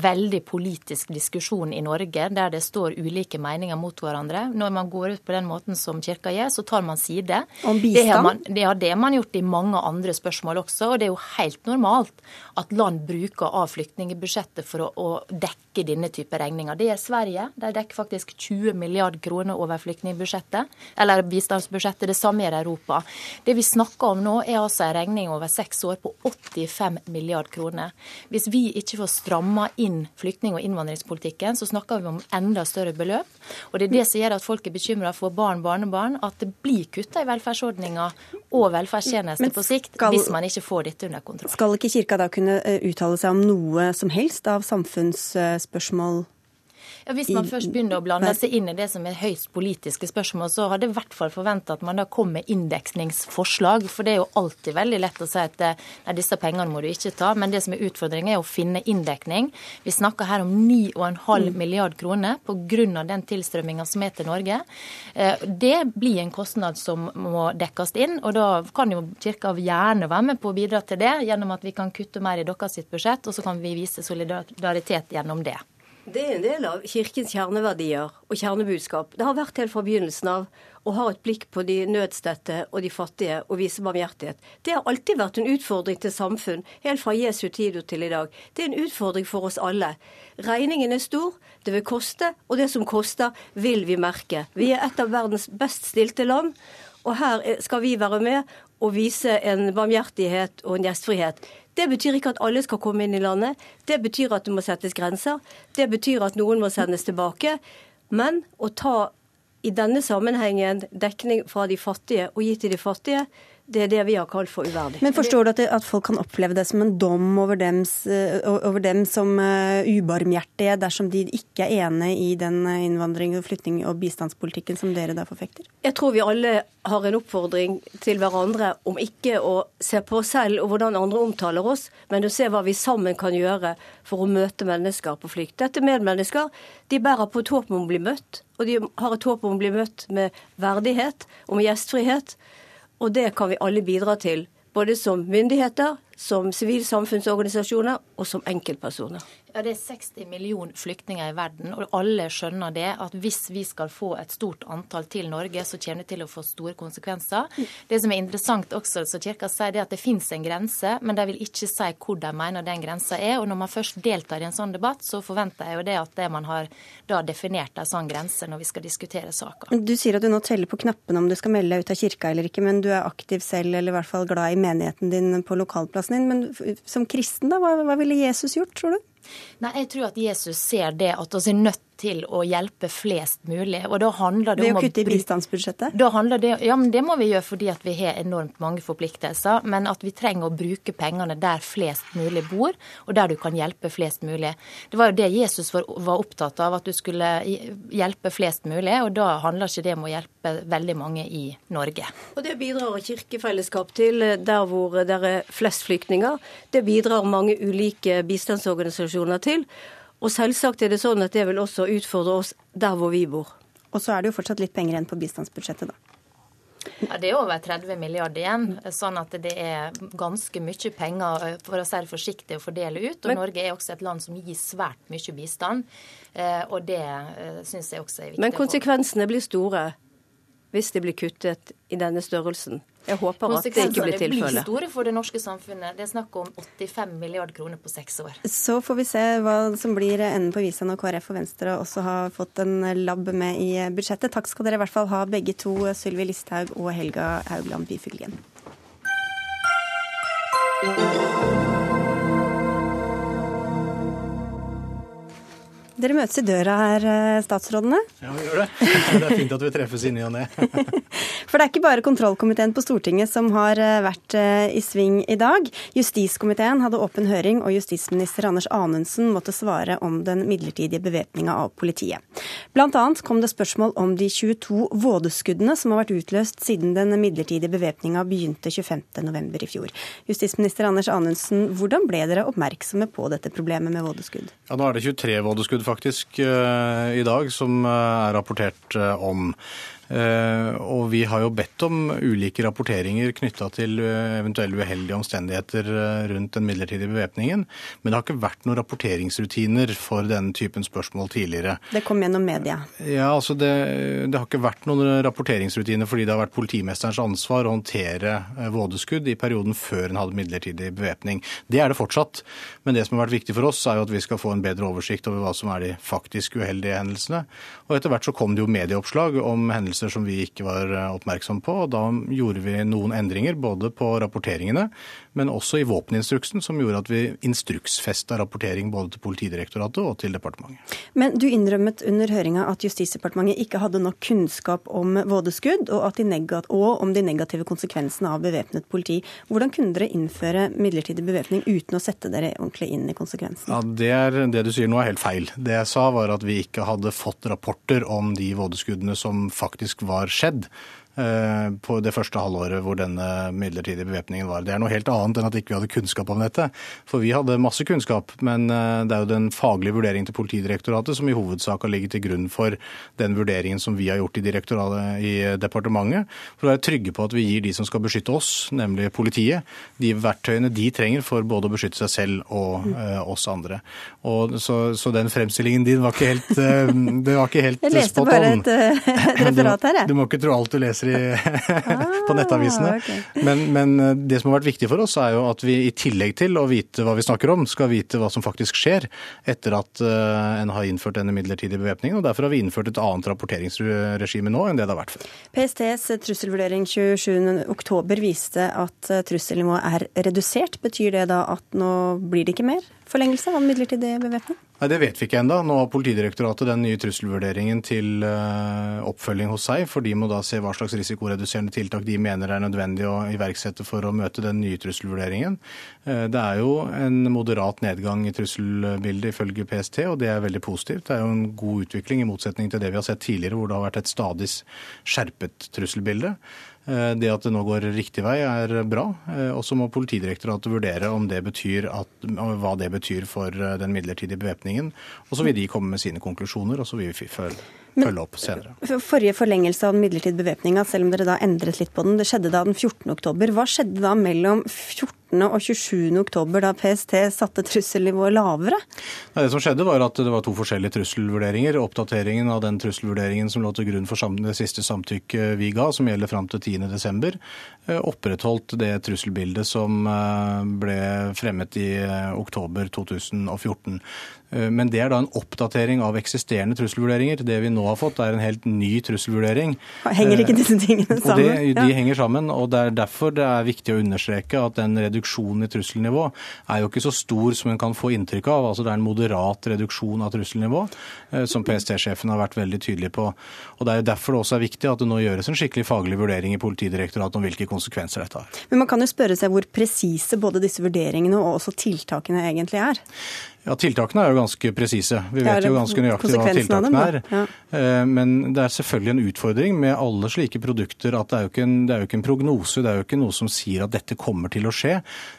veldig politisk diskusjon i Norge, der det står ulike meninger mot hverandre. Når man går ut på den måten som kirka gjør, så tar man side. Om Det har bistand? man, det har det man gjort i mange andre spørsmål også, og det er jo helt normalt at land bruker av flyktningbudsjettet for å, å dekke denne type regninger. Det er Sverige. De dekker faktisk 20 milliard kroner over flyktningbudsjettet, eller bistandsbudsjettet. Det samme gjør Europa. Det vi snakker om nå, er altså en regning over seks år på 85 milliard kroner. Hvis vi ikke får stramma inn flyktning- og innvandringspolitikken, så snakker vi om enda større beløp. Og det er det som gjør at folk er bekymra for barn, barnebarn, at det blir kutta i velferdsordninger og velferdstjenester på sikt skal- hvis man ikke får dette under kontroll. Skal ikke kirka da kunne eh, uttale seg om noe som helst av samfunnsspørsmål? Ja, hvis man først begynner å blande seg inn i det som er høyst politiske spørsmål, så hadde jeg i hvert fall forventa at man da kom med indeksningsforslag. For det er jo alltid veldig lett å si at eh, nei, disse pengene må du ikke ta. Men det som er utfordringen, er å finne inndekning. Vi snakker her om 9,5 Mm. milliard kroner pga. den tilstrømminga som er til Norge. Eh, Det blir en kostnad som må dekkes inn, og da kan jo Kirka gjerne være med på å bidra til det, gjennom at vi kan kutte mer i deres budsjett, og så kan vi vise solidaritet gjennom det. Det er en del av kirkens kjerneverdier og kjernebudskap. Det har vært helt fra begynnelsen av å ha et blikk på de nødstedte og de fattige og vise barmhjertighet. Det har alltid vært en utfordring til samfunn, helt fra Jesu tid og til i dag. Det er en utfordring for oss alle. Regningen er stor, det vil koste, og det som koster, vil vi merke. Vi er et av verdens best stilte land. Og her er- skal vi være med å vise en barmhjertighet og en gjestfrihet. Det betyr ikke at alle skal komme inn i landet. Det betyr at det må settes grenser. Det betyr at noen må sendes tilbake. Men å ta i denne sammenhengen dekning fra de fattige og gi til de fattige, det er det vi har kalt for uverdig. Men Forstår du at, det, at folk kan oppleve det som en dom over, dems, eh, over dem som uh, ubarmhjertige dersom de ikke er enig i den innvandring-, og flytting- og bistandspolitikken som dere da forfekter? Jeg tror vi alle har en oppfordring til hverandre om ikke å se på oss selv og hvordan andre omtaler oss, men å se hva vi sammen kan gjøre for å møte mennesker på flykt. Dette medmennesker de bærer på et håp om å bli møtt, og de har et håp om å bli møtt med verdighet og med gjestfrihet. Og det kan vi alle bidra til, både som myndigheter, som sivilsamfunnsorganisasjoner og som enkeltpersoner. Ja, Det er 60 millioner flyktninger i verden, og alle skjønner det at hvis vi skal få et stort antall til Norge, så kommer det til å få store konsekvenser. Det som er interessant også, så Kirka sier, det at det finnes en grense, men de vil ikke si hvor de mener den grensa er. Og når man først deltar i en sånn debatt, så forventer jeg jo det at det man har da definert en sånn grense når vi skal diskutere saka. Du sier at du nå teller på knappene om du skal melde deg ut av kirka eller ikke, men du er aktiv selv, eller i hvert fall glad i menigheten din på lokalplassen din. Men som kristen, da, hva, hva ville Jesus gjort, tror du? Nei, Jeg tror at Jesus ser det at vi er nødt til å hjelpe flest mulig. Og da handler det om å kutte i bistandsbudsjettet? Da handler det, ja, men Det må vi gjøre fordi at vi har enormt mange forpliktelser. Men at vi trenger å bruke pengene der flest mulig bor, og der du kan hjelpe flest mulig. Det var jo det Jesus var, var opptatt av, at du skulle hjelpe flest mulig. Og da handler ikke det om å hjelpe veldig mange i Norge. Og det bidrar kirkefellesskap til der hvor det er flest flyktninger. Det bidrar mange ulike bistandsorganisasjoner til. Og selvsagt er det sånn at det vil også utfordre oss der hvor vi bor. Og så er det jo fortsatt litt penger igjen på bistandsbudsjettet, da. Ja, Det er over 30 milliarder igjen, sånn at det er ganske mye penger for å si det forsiktig å fordele ut. Og Men, Norge er også et land som gir svært mye bistand, eh, og det eh, syns jeg også er viktig. Men konsekvensene blir store hvis det blir kuttet i denne størrelsen. Jeg håper at det ikke blir tilfellet. blir store for det norske samfunnet. Det er snakk om 85 milliarder kroner på seks år. Så får vi se hva som blir enden på visa når KrF og Venstre også har fått en labb med i budsjettet. Takk skal dere i hvert fall ha begge to, Sylvi Listhaug og Helga Haugland Byfuglien. Dere møtes i døra her, eh, statsrådene? Ja, vi gjør det. Det er fint at vi treffes i ny og ne. For det er ikke bare kontrollkomiteen på Stortinget som har eh, vært eh, i sving i dag. Justiskomiteen hadde åpen høring, og justisminister Anders Anundsen måtte svare om den midlertidige bevæpninga av politiet. Blant annet kom det spørsmål om de 22 vådeskuddene som har vært utløst siden den midlertidige bevæpninga begynte 25.11. i fjor. Justisminister Anders Anundsen, hvordan ble dere oppmerksomme på dette problemet med vådeskudd? Ja, Nå er det 23 vådeskudd faktisk eh, i dag som eh, er rapportert eh, om. Eh, og vi har jo bedt om ulike rapporteringer knytta til eh, eventuelle uheldige omstendigheter eh, rundt den midlertidige bevæpningen. Men det har ikke vært noen rapporteringsrutiner for denne typen spørsmål tidligere. Det kom gjennom media? Ja, altså det, det har ikke vært noen rapporteringsrutiner fordi det har vært politimesterens ansvar å håndtere vådeskudd i perioden før en hadde midlertidig bevæpning. Det er det fortsatt. Men det som har vært viktig for oss, er jo at vi skal få en bedre oversikt over hva som er de faktisk uheldige hendelsene. Og etter hvert så kom det jo medieoppslag om hendelser hendelser som vi ikke var eh, oppmerksom på. og Da gjorde vi noen endringer både på rapporteringene, men også i våpeninstruksen, som gjorde at vi instruksfesta rapportering både til Politidirektoratet og til departementet. Men du innrømmet under høringa at Justisdepartementet ikke hadde nok kunnskap om vådeskudd og, og om de negative konsekvensene av bevæpnet politi. Hvordan kunne dere innføre midlertidig bevæpning uten å sette dere ordentlig inn i konsekvensene? Ja, det, er, det du sier nå er helt feil. Det jeg sa var at vi ikke hadde fått rapporter om de vådeskuddene som faktisk var skjedd. Eh, på det første halvåret hvor denne midlertidige bevæpningen var. Det er noe helt annet enn at ikke vi hadde kunnskap om dette. For vi hadde masse kunnskap, men eh, det er jo den faglige vurderingen til Politidirektoratet som i hovedsak har ligget til grunn for den vurderingen som vi har gjort i, i departementet, for å være trygge på at vi gir de som skal beskytte oss, nemlig politiet, de verktøyene de trenger for både å beskytte seg selv og uh, oss andre. Og så, så, den fremstillingen din var ikke helt, uh, det var ikke helt spot on. Jeg leste bare et, et referat her, jeg. Du, du må ikke tro alt du leser leser i, på nettavisene. Ah, ok. Men, men eh, det som har vært viktig for oss, er jo at vi i tillegg til å vite hva vi snakker om, skal vite hva som faktisk skjer etter at eh, en har innført denne midlertidige bevæpningen. og Derfor har vi innført et annet rapporteringsregime nå enn det det har vært før. PSTs trusselvurdering 27.10 viste at eh, trusselnivået er redusert. Betyr det da at nå blir det ikke mer forlengelse av midlertidig bevæpning? Nei, Det vet vi ikke ennå. Nå har Politidirektoratet den nye trusselvurderingen til eh, oppfølging hos seg, for de må da se hva slags risikoreduserende tiltak de mener er nødvendig å iverksette for å møte den nye trusselvurderingen. Eh, Det er jo en moderat nedgang i trusselbildet ifølge PST, og det er veldig positivt. Det er jo en god utvikling i motsetning til det vi har sett tidligere, hvor det har vært et stadig skjerpet trusselbilde. Eh, Det at det nå går riktig vei er bra. Eh, Og så må Politidirektoratet vurdere det at, hva det betyr for eh, den midlertidige bevæpningen. Og så vil de komme med sine konklusjoner, og så vil vi følge, følge opp senere. Forrige forlengelse av den midlertidige bevæpninga, selv om dere da endret litt på den, det skjedde da den 14. oktober. Hva skjedde da mellom 14. og 27. oktober, da PST satte trusselnivået lavere? Nei, Det som skjedde var at det var to forskjellige trusselvurderinger. Oppdateringen av den trusselvurderingen som lå til grunn for det siste samtykket vi ga, som gjelder fram til 10.12., opprettholdt det trusselbildet som eh, ble fremmet i eh, oktober 2014. Eh, Men det er da en oppdatering av eksisterende trusselvurderinger. Det vi nå har fått, er en helt ny trusselvurdering. Henger ikke disse tingene sammen? det, de Ja. henger sammen, og det er derfor det er viktig å understreke at den reduksjonen i trusselnivå er jo ikke så stor som en kan få inntrykk av. Altså Det er en moderat reduksjon av trusselnivå, eh, som PST-sjefen har vært veldig tydelig på. Og Det er jo derfor det også er viktig at det nå gjøres en skikkelig faglig vurdering i Politidirektoratet om hvilke konsekvenser dette har. Men man kan jo spørre seg hvor presise både disse vurderingene og også tiltakene egentlig er. Ja, Tiltakene er jo ganske presise. Vi vet jo ganske nøyaktig hva tiltakene er. Eh, Men det er selvfølgelig en utfordring med alle slike produkter at det er, jo ikke en, det er jo ikke en prognose. Det er jo ikke noe som sier at dette kommer til å skje,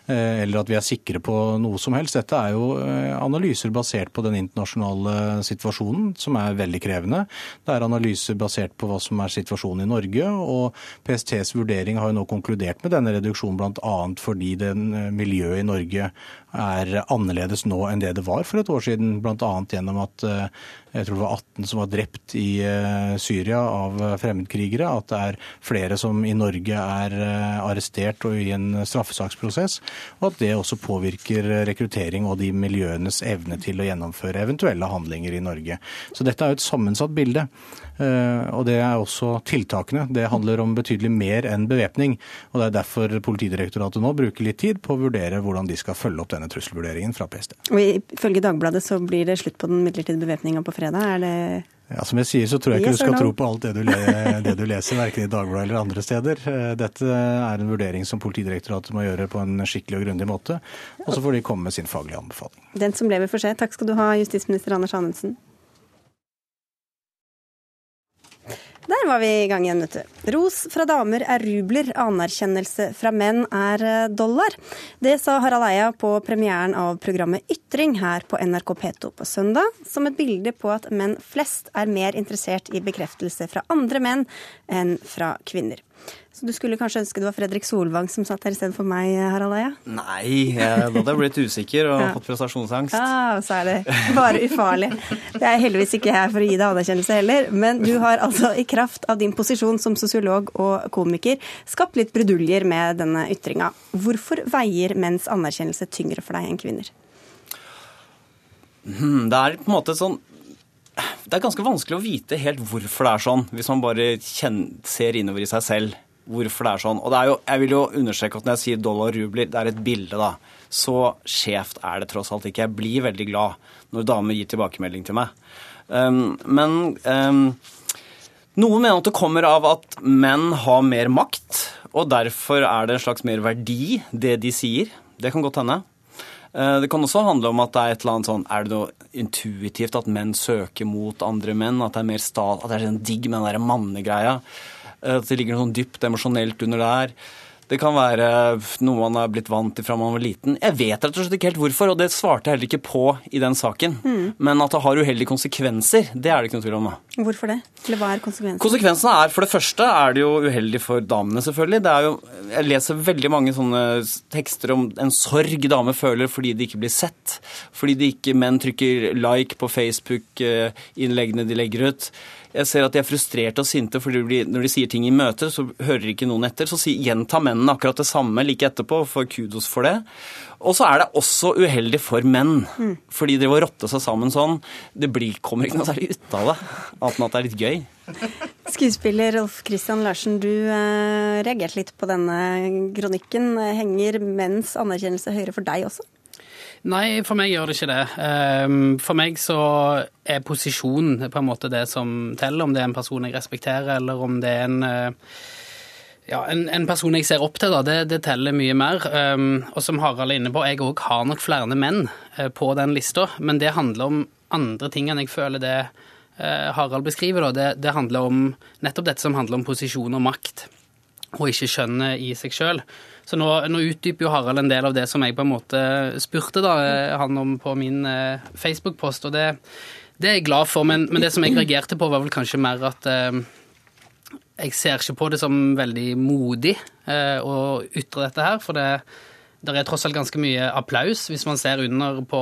eh, eller at vi er sikre på noe som helst. Dette er jo eh, analyser basert på den internasjonale situasjonen, som er veldig krevende. Det er analyser basert på hva som er situasjonen i Norge, og PSTs vurdering har jo nå konkludert med denne reduksjonen bl.a. fordi den miljøet i Norge er annerledes nå enn det det var for et år siden, bl.a. gjennom at eh, jeg tror det var 18 som var drept i eh, Syria av eh, fremmedkrigere, at det er flere som i Norge er eh, arrestert og i en straffesaksprosess, og at det også påvirker rekruttering og de miljøenes evne til å gjennomføre eventuelle handlinger i Norge. Så dette er jo et sammensatt bilde. Og det er også tiltakene. Det handler om betydelig mer enn bevæpning. Og det er derfor Politidirektoratet nå bruker litt tid på å vurdere hvordan de skal følge opp denne trusselvurderingen fra PST. Og Ifølge Dagbladet så blir det slutt på den midlertidige bevæpninga på fredag. Er det Ja, Som jeg sier, så tror jeg ikke Yes du skal no? tro på alt det du, le det du leser, verken i Dagbladet eller andre steder. Eh, Dette er en vurdering som Politidirektoratet må gjøre på en skikkelig og grundig måte. Og så får de komme med sin faglige anbefaling. den som lever får se? Takk skal du ha, justisminister Anders Anundsen. Der var vi i gang igjen, vet du. Ros fra damer er rubler, anerkjennelse fra menn er eh, dollar. Det sa Harald Eia på premieren av programmet Ytring her på NRK P2 på søndag, som et bilde på at menn flest er mer interessert i bekreftelse fra andre menn enn fra kvinner. Så du skulle kanskje ønske det var Fredrik Solvang som satt her istedenfor meg, Harald Eia? Nei, da hadde jeg blitt usikker og Ja. fått prestasjonsangst. Ja, så er det bare ufarlig. Det er heldigvis ikke her for å gi deg anerkjennelse heller, men du har altså i kraft av din posisjon som sosiolog og komiker skapt litt bruduljer med denne ytringa. Hvorfor veier menns anerkjennelse tyngre for deg enn kvinner? Hmm, Det er på en måte sånn Det er ganske vanskelig å vite helt hvorfor det er sånn, hvis man bare kjenner, ser innover i seg selv hvorfor det er sånn. Og det er jo, jeg vil jo understreke at når jeg sier dollar og rubler, det er et bilde, da. Så skjevt er det tross alt ikke. Jeg blir veldig glad når damer gir tilbakemelding til meg. Um, men um, noen mener at det kommer av at menn har mer makt, og derfor er det en slags mer verdi, det de sier. Det kan godt hende. Eh, Det kan også handle om at det er et eller annet sånn Er det noe intuitivt at menn søker mot andre menn? At det er mer stat, at det er sånn digg med den der mannegreia? Eh, At det ligger noe sånn dypt emosjonelt under der? Det kan være noe man er blitt vant til fra man var liten. Jeg vet rett og slett ikke helt hvorfor, og det svarte jeg heller ikke på i den saken. Men at det har uheldige konsekvenser, det er det ikke noe tvil om. da. Hvorfor det? Eller hva er konsekvensene? Konsekvensene er, for det første er det jo uheldig for damene, selvfølgelig. Det er jo, jeg leser veldig mange sånne tekster om en sorg damer føler fordi de ikke blir sett. Fordi de ikke menn trykker like på Facebook-innleggene de legger ut. Jeg ser at de er frustrerte og sinte for når de sier ting i møter, så hører ikke noen etter. Så gjentar mennene akkurat det samme like etterpå, får kudos for det. Og så er det også uheldig for menn. Mm. Fordi de å rotte seg sammen sånn, det blir, kommer ikke noe særlig ut av det. Annet enn at det er litt gøy. Skuespiller Rolf Christian Larsen, du eh, reagerte litt på denne kronikken. Henger menns anerkjennelse høyere for deg også? Nei, for meg gjør det ikke det. Ehm, for meg så er posisjon på en måte det som teller, om det er en person jeg respekterer, eller om det er en eh, ja, en, en, person jeg ser opp til, da, det, det teller mye mer. Um, og som Harald er inne på, jeg òg har nok flere menn uh, på den lista, men det handler om andre ting enn jeg føler det uh, Harald beskriver. Da. Det, det, handler om nettopp dette som handler om posisjon og makt, og ikke skjønnet i seg sjøl. Så nå, nå, utdyper jo Harald en del av det som jeg på en måte spurte da, eh, han om på min eh, Facebook-post, og det, det, er jeg glad for. Men, men, det som jeg reagerte på, var vel kanskje mer at eh, jeg ser ikke på det som veldig modig eh, å ytre dette her. For det, det er tross alt ganske mye applaus hvis man ser under på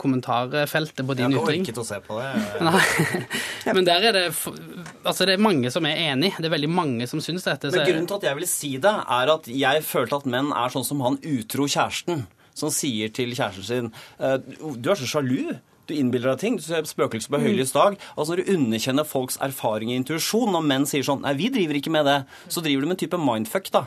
kommentarfeltet på din ytring. Jeg til å se på det. Nei. Men der er det Altså, det er mange som er enig. Det er veldig mange som syns dette. Men grunnen til at jeg vil si det, er at jeg følte at menn er sånn som han utro kjæresten, som sier til kjæresten sin «Eh, Du er så sjalu. Du innbiller deg ting. Du ser spøkelser på høylys dag. Altså du underkjenner folks erfaring og intuisjon, når menn sier sånn Nei, vi driver ikke med det, så driver du med en type mindfuck, da.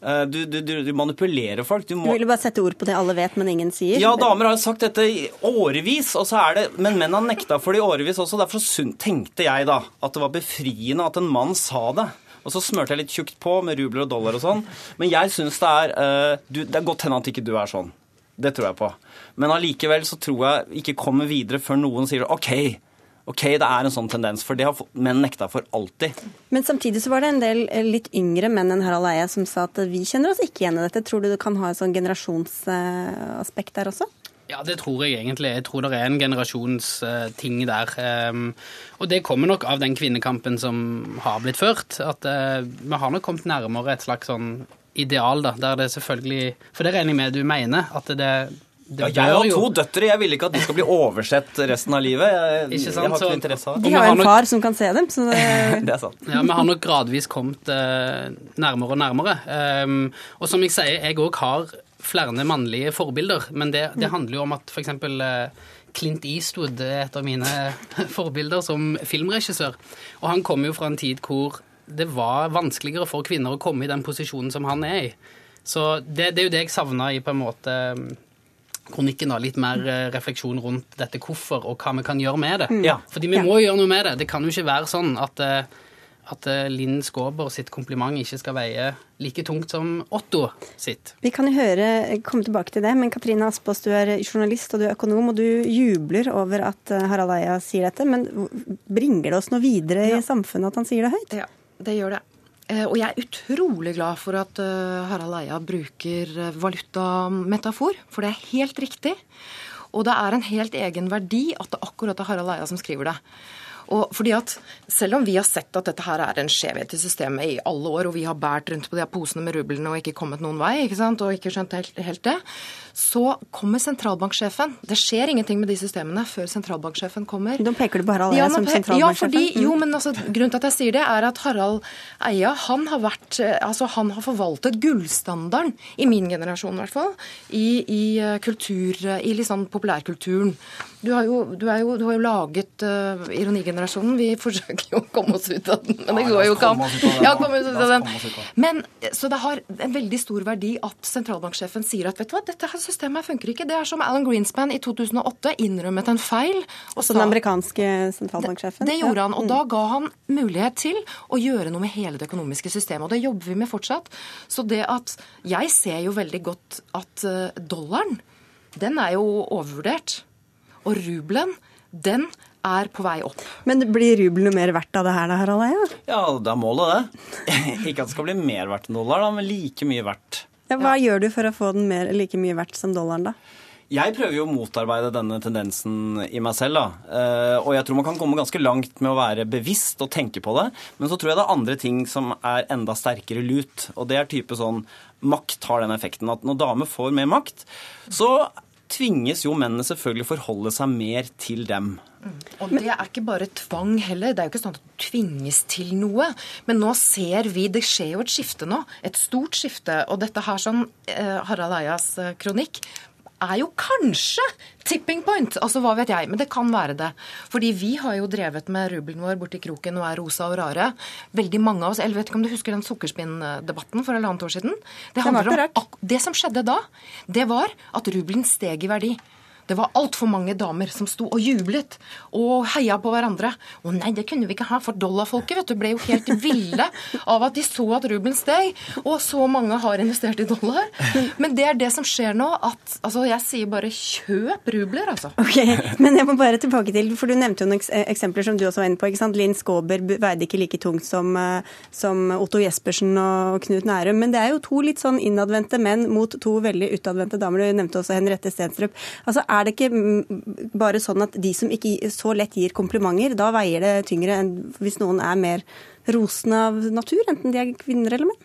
Eh, du, du, du, manipulerer folk. Du, må... du ville bare sette ord på det alle vet, men ingen sier? Ja, damer har jo sagt dette i årevis, og så er det, men menn har nekta for det i årevis også. Derfor tenkte jeg da at det var befriende at en mann sa det. Og så smørte jeg litt tjukt på med rubler og dollar og sånn. Men jeg syns det er uh, du, Det er godt hende at ikke du er sånn. Det tror jeg på. Men allikevel så tror jeg ikke kommer videre før noen sier OK, Ok, det er en sånn tendens, for det har menn nekta for alltid. Men samtidig så var det en del eh, litt yngre menn enn Harald Eia som sa at vi kjenner oss ikke igjen i dette. Tror du det kan ha et sånn generasjonsaspekt der også? Ja, det tror jeg egentlig. Jeg tror det er en generasjonsting der. Ehm, og det kommer nok av den kvinnekampen som har blitt ført. At eh, vi har nok kommet nærmere et slags sånn ideal, da, der det selvfølgelig For det regner jeg med du mener, at det ja, jeg har to døtre. Jeg vil ikke at de skal bli oversett resten av livet. Jeg, ikke sant? jeg har ikke interesse av det. De har jo en far som kan se dem. Så det... det er sant. Ja, Vi har nok gradvis kommet uh, nærmere og nærmere. Um, og som jeg sier, jeg òg har flere mannlige forbilder. Men det, det handler jo om at f.eks. Eh, Clint Eastwood er et av mine forbilder som filmregissør. Og han kommer jo fra en tid hvor det var vanskeligere for kvinner å komme i den posisjonen som han er i. Så det, det er jo det jeg savna i på en måte kronikken da, litt mer eh, refleksjon rundt dette hvorfor og hva vi kan gjøre med det. Mm. Ja. Fordi vi må gjøre noe med det. Det kan jo ikke være sånn at, eh, at eh, Linn Skåber sitt kompliment ikke skal veie like tungt som Otto sitt. Vi kan jo høre, komme tilbake til det, men Katrine Aspaas, du er journalist og du er økonom, og du jubler over at Harald Eia sier dette. Men bringer det oss noe videre ja. i samfunnet at han sier det høyt? Ja, det gjør det. Eh, og jeg er utrolig glad for at eh, Harald Eia bruker eh, valutametafor, for det er helt riktig. Og det er en helt egen verdi at det akkurat er Harald Eia som skriver det. Og fordi at Selv om vi har sett at dette her er en skjevhet i systemet i alle år, og vi har båret rundt på de posene med rublene og ikke kommet noen vei, ikke sant, og ikke skjønt helt, helt det, så kommer sentralbanksjefen. Det skjer ingenting med de systemene før sentralbanksjefen kommer. Da peker du på Harald Eia ja, som sentralbanksjefen? Ja, fordi, mm. jo, men altså, grunnen til at jeg sier det, er at Harald Eia han har vært, altså han har forvaltet gullstandarden, i min generasjon i hvert fall, i, i eh, kultur, i liksom populærkulturen. Du har jo, du jo, du har jo laget uh, Ironigenerasjonen. Vi forsøker jo å komme oss ut av den, men det går jo ikke an. Ja, komme ut av den. Men, så det har en veldig stor verdi at sentralbanksjefen sier at vet du hva, dette her systemet funker ikke. Det er som Alan Greenspan i 2008 innrømmet en feil. Og så den amerikanske sentralbanksjefen? Det, det gjorde han. Og da ga han mulighet til å gjøre noe med hele det økonomiske systemet. Og det jobber vi med fortsatt. Så det at Jeg ser jo veldig godt at eh, dollaren, den er jo overvurdert. Og rubelen, den er på vei opp. Men blir rubelen mer verdt av det her, da, Harald Eia? Ja, det er målet, det. Ikke at det skal bli mer verdt enn dollar, da, men like mye verdt. Ja, hva ja. gjør du for å få den mer, like mye verdt som dollaren, da? Jeg prøver jo å motarbeide denne tendensen i meg selv. da. Eh, og jeg tror man kan komme ganske langt med å være bevisst og tenke på det. Men så tror jeg det er andre ting som er enda sterkere lut. Og det er type sånn Makt har den effekten at når damer får mer makt, så tvinges jo mennene selvfølgelig forholde seg mer til dem. Og det er ikke bare tvang heller. Det er jo ikke sånn at du tvinges til noe. Men nå ser vi Det skjer jo et skifte nå. Et stort skifte. Og dette her sånn, eh, Harald Eias eh, kronikk er jo kanskje tipping point. Altså hva vet jeg, men det kan være det. Fordi vi har jo drevet med rubelen vår borti kroken og er rosa og rare. Veldig mange av oss, eller vet ikke om du husker den sukkerspinndebatten for halvannet år siden? Det, om, det som skjedde da, det var at rubelen steg i verdi. Det var altfor mange damer som sto og jublet og heia på hverandre. Å nei, det kunne vi ikke ha, for dollarfolket vet du, ble jo helt ville av at de så at rubelen steg, og så mange har investert i dollar. Men det er det som skjer nå, at altså, jeg sier bare kjøp rubler, altså. Ok, Men jeg må bare tilbake til, for du nevnte jo noen eksempler som du også var inne på. ikke sant? Linn Skåber veide ikke like tungt som, eh, som Otto Jespersen og Knut Nærum. Men det er jo to litt sånn innadvendte menn mot to veldig utadvendte damer. Du nevnte også Henriette Stenstrup. Altså, er det ikke bare sånn at de som ikke så lett gir komplimenter, da veier det tyngre enn hvis noen er mer rosende av natur, enten de er kvinner eller menn?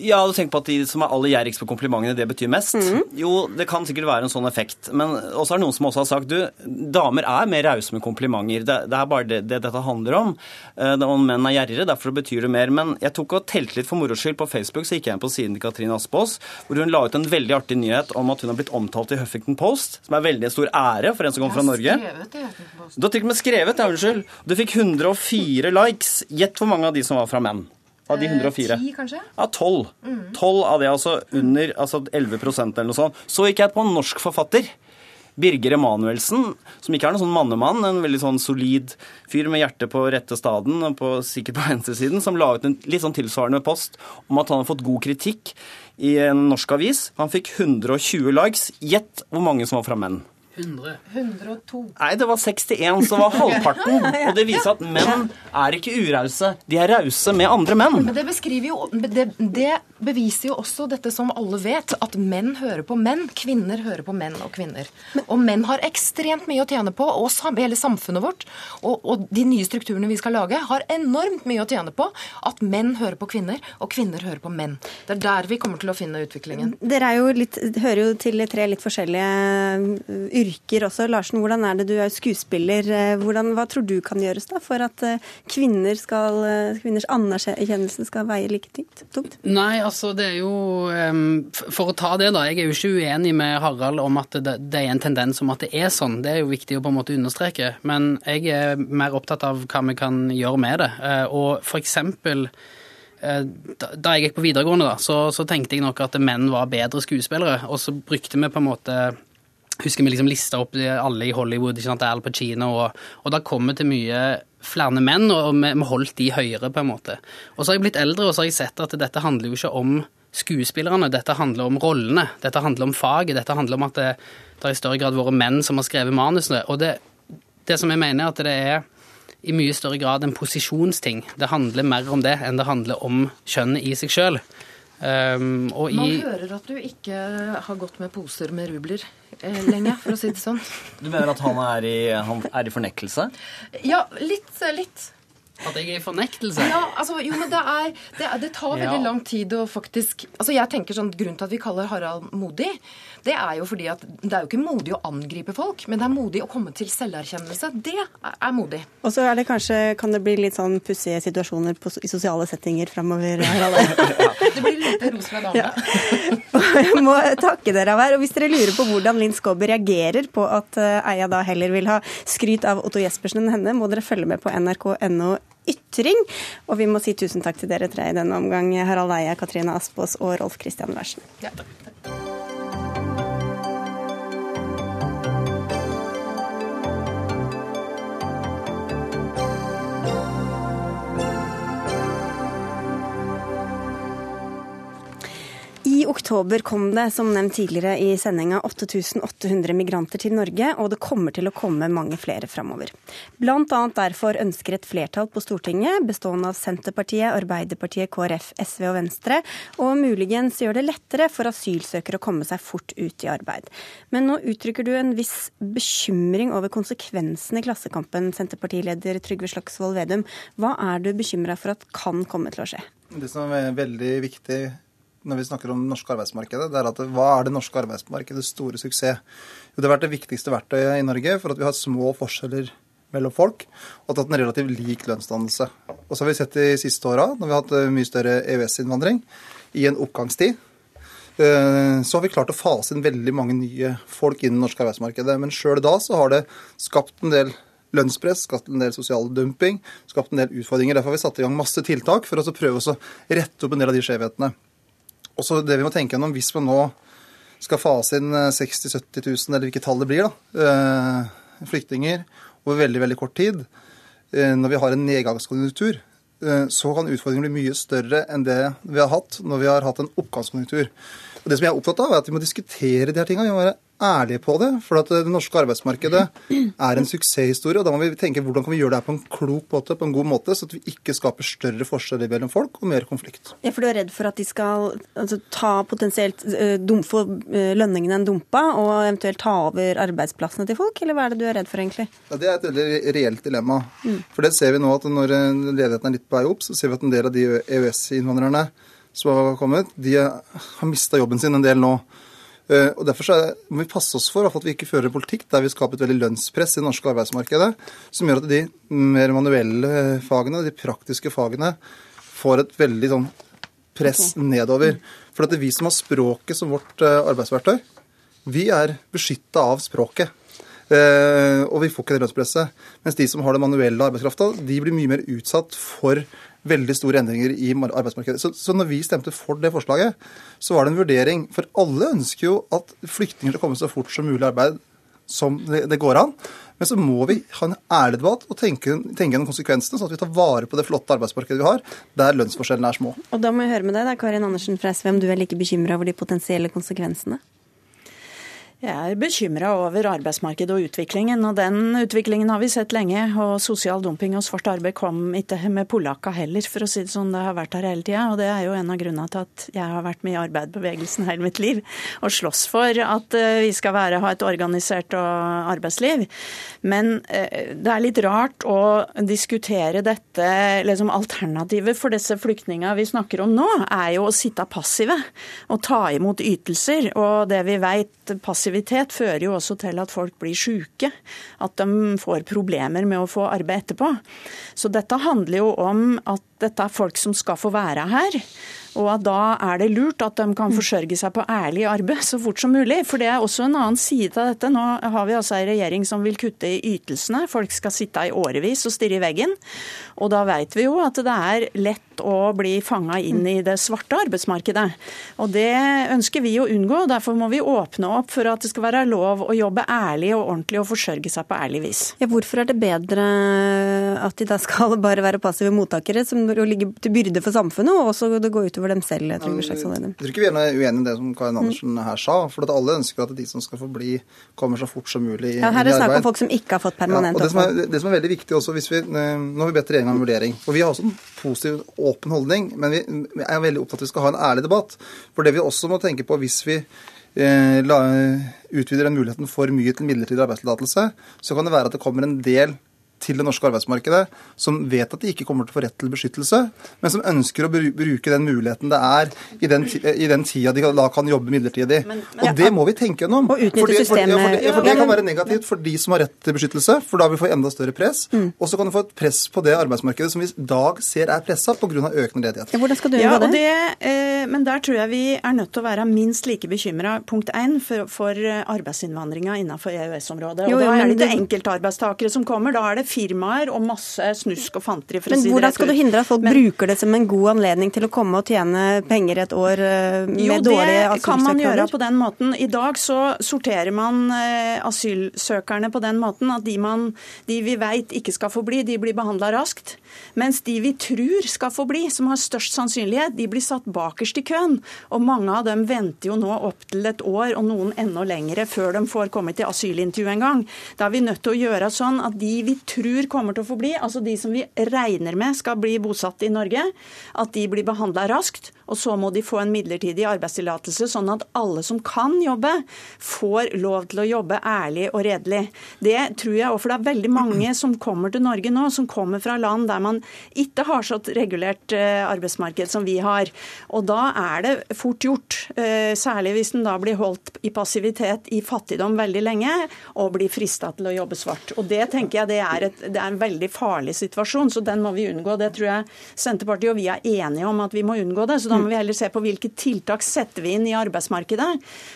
Ja, du tenker på at de som er aller gjerrigst på komplimentene, det betyr mest? Mm. Jo, det kan sikkert være en sånn effekt. Men også er det noen som også har sagt du, damer er mer rause med komplimenter. Det, det, er bare det, det, dette handler om. Uh, om menn er gjerrigere, derfor betyr det mer. Men jeg tok og telte litt for moro skyld. På Facebook så gikk jeg inn på siden til Katrine Aspaas, hvor hun la ut en veldig artig nyhet om at hun har blitt omtalt i Huffington Post, som er veldig stor ære for en som kommer fra Norge. Du har til og med skrevet ja, unnskyld. Du fikk 104 likes. Gjett hvor mange av de som var fra menn av de 104. 10, kanskje? Ja, 12. Mm. 12 av det, altså under altså 11% eller noe sånt. Så gikk jeg på en norsk forfatter. Birger Emanuelsen, som ikke er noen sånn mannemann, en veldig sånn solid fyr med hjertet på rette staden, på, sikkert på venstresiden, som la ut en litt sånn tilsvarende post om at han har fått god kritikk i en norsk avis. Han fikk 120 likes. Gjett hvor mange som var fra menn. 100. 102. Nei, det var 61 som var halvparten. Og det viser at menn er ikke urause. De er rause med andre menn. Men det beskriver jo det, det, beviser jo også dette som alle vet, at menn hører på menn. Kvinner hører på menn og kvinner. Og menn har ekstremt mye å tjene på, og hele samfunnet vårt og, og de nye strukturene vi skal lage, har enormt mye å tjene på at menn hører på kvinner, og kvinner hører på menn. Det er der vi kommer til å finne utviklingen. Dere er jo litt, hører jo til tre litt forskjellige yrker også. Larsen, hvordan er det du er skuespiller? Eh, hvordan, hva tror du kan gjøres da for at eh, kvinner skal, eh, kvinners anerkjennelse skal veie like tungt? Nei, altså det er jo For å ta det, da. Jeg er jo ikke uenig med Harald om at det, det er en tendens om at det er sånn. Det er jo viktig å på en måte understreke. Men jeg er mer opptatt av hva vi kan gjøre med det. Og for eksempel da jeg gikk på videregående, da, så, så, tenkte jeg nok at menn var bedre skuespillere. Og så brukte vi på en måte husker vi liksom lista opp alle i Hollywood, ikke sant, Al Pacino, og, og da kom vi til mye flere menn, og vi, vi holdt de høyere, på en måte. Og så har jeg blitt eldre, og så har jeg sett at dette handler jo ikke om skuespillerne, dette handler om rollene, dette handler om faget, dette handler om at det, det har i større grad vært menn som har skrevet manusene. Og det, det som jeg mener, er at det er i mye større grad en posisjonsting. Det handler mer om det enn det handler om kjønnet i seg sjøl. Um, i... Man hører at du ikke har gått med poser med rubler eh, lenge, for å si det sånn. Du mener at han er i, han er i fornektelse? Ja, litt. litt. At jeg er i fornektelse? Ja, altså, jo, men det, er, det, det tar veldig ja. lang tid å faktisk Altså, jeg tenker sånn, Grunnen til at vi kaller Harald modig, det er jo fordi at det er jo ikke modig å angripe folk, men det er modig å komme til selverkjennelse. Det er modig. Og så er det kanskje, kan det bli litt sånn pussige situasjoner på, i sosiale settinger framover, Harald? ja, det blir lite ros fra damene. Ja. Jeg må takke dere av her. Og hvis dere lurer på hvordan Linn Skåber reagerer på at eh, Eia da heller vil ha skryt av Otto Jespersen enn henne, må dere følge med på nrk.no ytring. Og vi må si tusen takk til dere tre i denne omgang, Harald Eie, Katrine Aspås og Rolf Christian Wersen. Ja, takk. I oktober kom det, som nevnt tidligere i sendinga, 8800 migranter til Norge, og det kommer til å komme mange flere framover. Blant annet derfor ønsker et flertall på Stortinget, bestående av Senterpartiet, Arbeiderpartiet, KrF, SV og Venstre, og muligens gjøre det lettere for asylsøkere å komme seg fort ut i arbeid. Men nå uttrykker du en viss bekymring over konsekvensene i Klassekampen, Senterpartileder Trygve Slagsvold Vedum. Hva er du bekymra for at kan komme til å skje? Det som er veldig viktig når vi snakker om det norske arbeidsmarkedet, det er at hva er det norske arbeidsmarkedets store suksess? Jo, det har vært det viktigste verktøyet i Norge for at vi har små forskjeller mellom folk, og tatt en relativt lik lønnsdannelse. Og så har vi sett de siste åra, når vi har hatt mye større EØS-innvandring, i en oppgangstid, så har vi klart å fase inn veldig mange nye folk innen det norske arbeidsmarkedet. Men sjøl da så har det skapt en del lønnspress, skapt en del sosial dumping, skapt en del utfordringer. Derfor har vi satt i gang masse tiltak for å prøve å rette opp en del av de skjevhetene. Og så det vi må tenke gjennom, hvis man nå skal fase inn 60 000-70 000, eller hvilket tall det blir, da, flyktninger over veldig, veldig kort tid, når vi har en nedgangskonjunktur, så kan utfordringen bli mye større enn det vi har hatt når vi har hatt en oppgangskonjunktur. Og Det som jeg er opptatt av, er at vi må diskutere de her tingene. Vi må være ærlige på det. For at det norske arbeidsmarkedet er en suksesshistorie. og Da må vi tenke hvordan kan vi gjøre det her på en klok måte, på en god måte, så at vi ikke skaper større forskjeller mellom folk og mer konflikt. Ja, For du er redd for at de skal altså, ta potensielt uh, få lønningene en dumpa, og eventuelt ta over arbeidsplassene til folk, eller hva er det du er redd for egentlig? Ja, Det er et veldig reelt dilemma. Mm. For det ser vi nå at når ledigheten er litt på vei opp, så ser vi at en del av de EØS-innvandrerne som har kommet, de har mista jobben sin en del nå. Og Derfor så må vi passe oss for at vi ikke fører en politikk der vi skaper et veldig lønnspress i det norske arbeidsmarkedet, som gjør at de mer manuelle fagene, de praktiske fagene, får et veldig sånn press nedover. For at det er vi som har språket som vårt arbeidsverktøy, vi er beskytta av språket. Og vi får ikke det lønnspresset. Mens de som har den manuelle arbeidskrafta, de blir mye mer utsatt for veldig store endringer i arbeidsmarkedet. Så, så når vi stemte for det forslaget, så var det en vurdering. For alle ønsker jo at flyktninger skal komme så fort som mulig i arbeid som det, det, går an. Men så må vi ha en ærlig debatt og tenke, tenke gjennom konsekvensene, sånn at vi tar vare på det flotte arbeidsmarkedet vi har, der lønnsforskjellene er små. Og da må jeg høre med deg, da, Karin Andersen fra SV, om du er like bekymra over de potensielle konsekvensene? Jeg er bekymra over arbeidsmarkedet og utviklingen, og den utviklingen har vi sett lenge. Og sosial dumping og svart arbeid kom ikke med polakka heller, for å si det sånn. Det har vært her hele tida. Og det er jo en av grunnene til at jeg har vært med i arbeiderbevegelsen hele mitt liv og slåss for at vi skal være, ha et organisert arbeidsliv. Men det er litt rart å diskutere dette liksom Alternativet for disse flyktningene vi snakker om nå, er jo å sitte passive og ta imot ytelser. Og det vi vet passivitet fører jo også til at folk blir syke. At de får problemer med å få arbeid etterpå. Så dette handler jo om at dette er folk som skal få være her. Og at da er det lurt at de kan forsørge seg på ærlig arbeid så fort som mulig. For det er også en annen side av dette. Nå har vi altså en regjering som vil kutte i ytelsene. Folk skal sitte i årevis og stirre i veggen. Og da vet vi jo at det er lett å bli fanga inn i det svarte arbeidsmarkedet. Og det ønsker vi å unngå. Derfor må vi åpne opp for at det skal være lov å jobbe ærlig og ordentlig og forsørge seg på ærlig vis. Ja, hvorfor er det bedre at de da skal bare være passive mottakere, som ligger til byrde for samfunnet, og også det går utover dem selv? Jeg tror, jeg tror ikke vi er uenige i det som Karin Andersen her sa. For at alle ønsker at de som skal få bli, kommer så fort som mulig i arbeid. ja, her er det snakk om folk som ikke har fått permanent ja, og Det, det, som er veldig viktig også, hvis vi, Nå har vi bedt regjeringa om vurdering. Og vi har også en positiv, åpen holdning, men vi er veldig opptatt av at vi skal ha en ærlig debatt. For det vi også må tenke på hvis vi eh, utvider den muligheten for mye til midlertidig arbeidstillatelse, så kan det være at det kommer en del til det norske arbeidsmarkedet, som vet at de ikke kommer til å få rett til beskyttelse, men som ønsker å bruke den muligheten det er i den, i den tida de da kan jobbe midlertidig. Men, men, og det må vi tenke gjennom. Og utnytte systemet. For, det, for det kan være negativt for de som har rett til beskyttelse, for da vil vi få enda større press. Mm. Og så kan du få et press på det arbeidsmarkedet som vi i dag ser er pressa pga. økende ledighet. Ja, hvordan skal du gjøre ja, det? Eh, men der tror jeg vi er nødt til å være minst like bekymra, punkt én, for, for arbeidsinnvandringa innenfor EØS-området. Og jo, da er det ikke enkeltarbeidstakere som kommer, da er det firmaer og masse snusk og fanteri. for Men å si det hvordan skal du hindre at folk Men, bruker det som en god anledning til å komme og tjene penger et år eh, med jo, dårlige asylsøknader? Jo, det kan man gjøre på den måten. I dag så sorterer man eh, asylsøkerne på den måten at de, man, de vi vet ikke skal få bli, de blir behandla raskt. Mens de vi tror skal få bli, som har størst sannsynlighet, de blir satt bakerst i køen. Og mange av dem venter jo nå opptil et år, og noen enda lengre, før de får komme til asylintervju en gang. Da er vi nødt til å gjøre sånn at de vi tror kommer til å få bli, altså de som vi regner med skal bli bosatt i Norge, at de blir behandla raskt. Og så må de få en midlertidig arbeidstillatelse, sånn at alle som kan jobbe, får lov til å jobbe ærlig og redelig. Det tror jeg, for det er veldig mange som kommer til Norge nå, som kommer fra land der man ikke har så regulert eh, arbeidsmarked som vi har. Og da er det fort gjort, eh, særlig hvis en da blir holdt i passivitet i fattigdom veldig lenge, og blir frista til å jobbe svart. Og Det tenker jeg det er, et, det er en veldig farlig situasjon, så den må vi unngå. Det tror jeg Senterpartiet og vi er enige om at vi må unngå det. Så da må vi heller se på hvilke tiltak setter vi inn i arbeidsmarkedet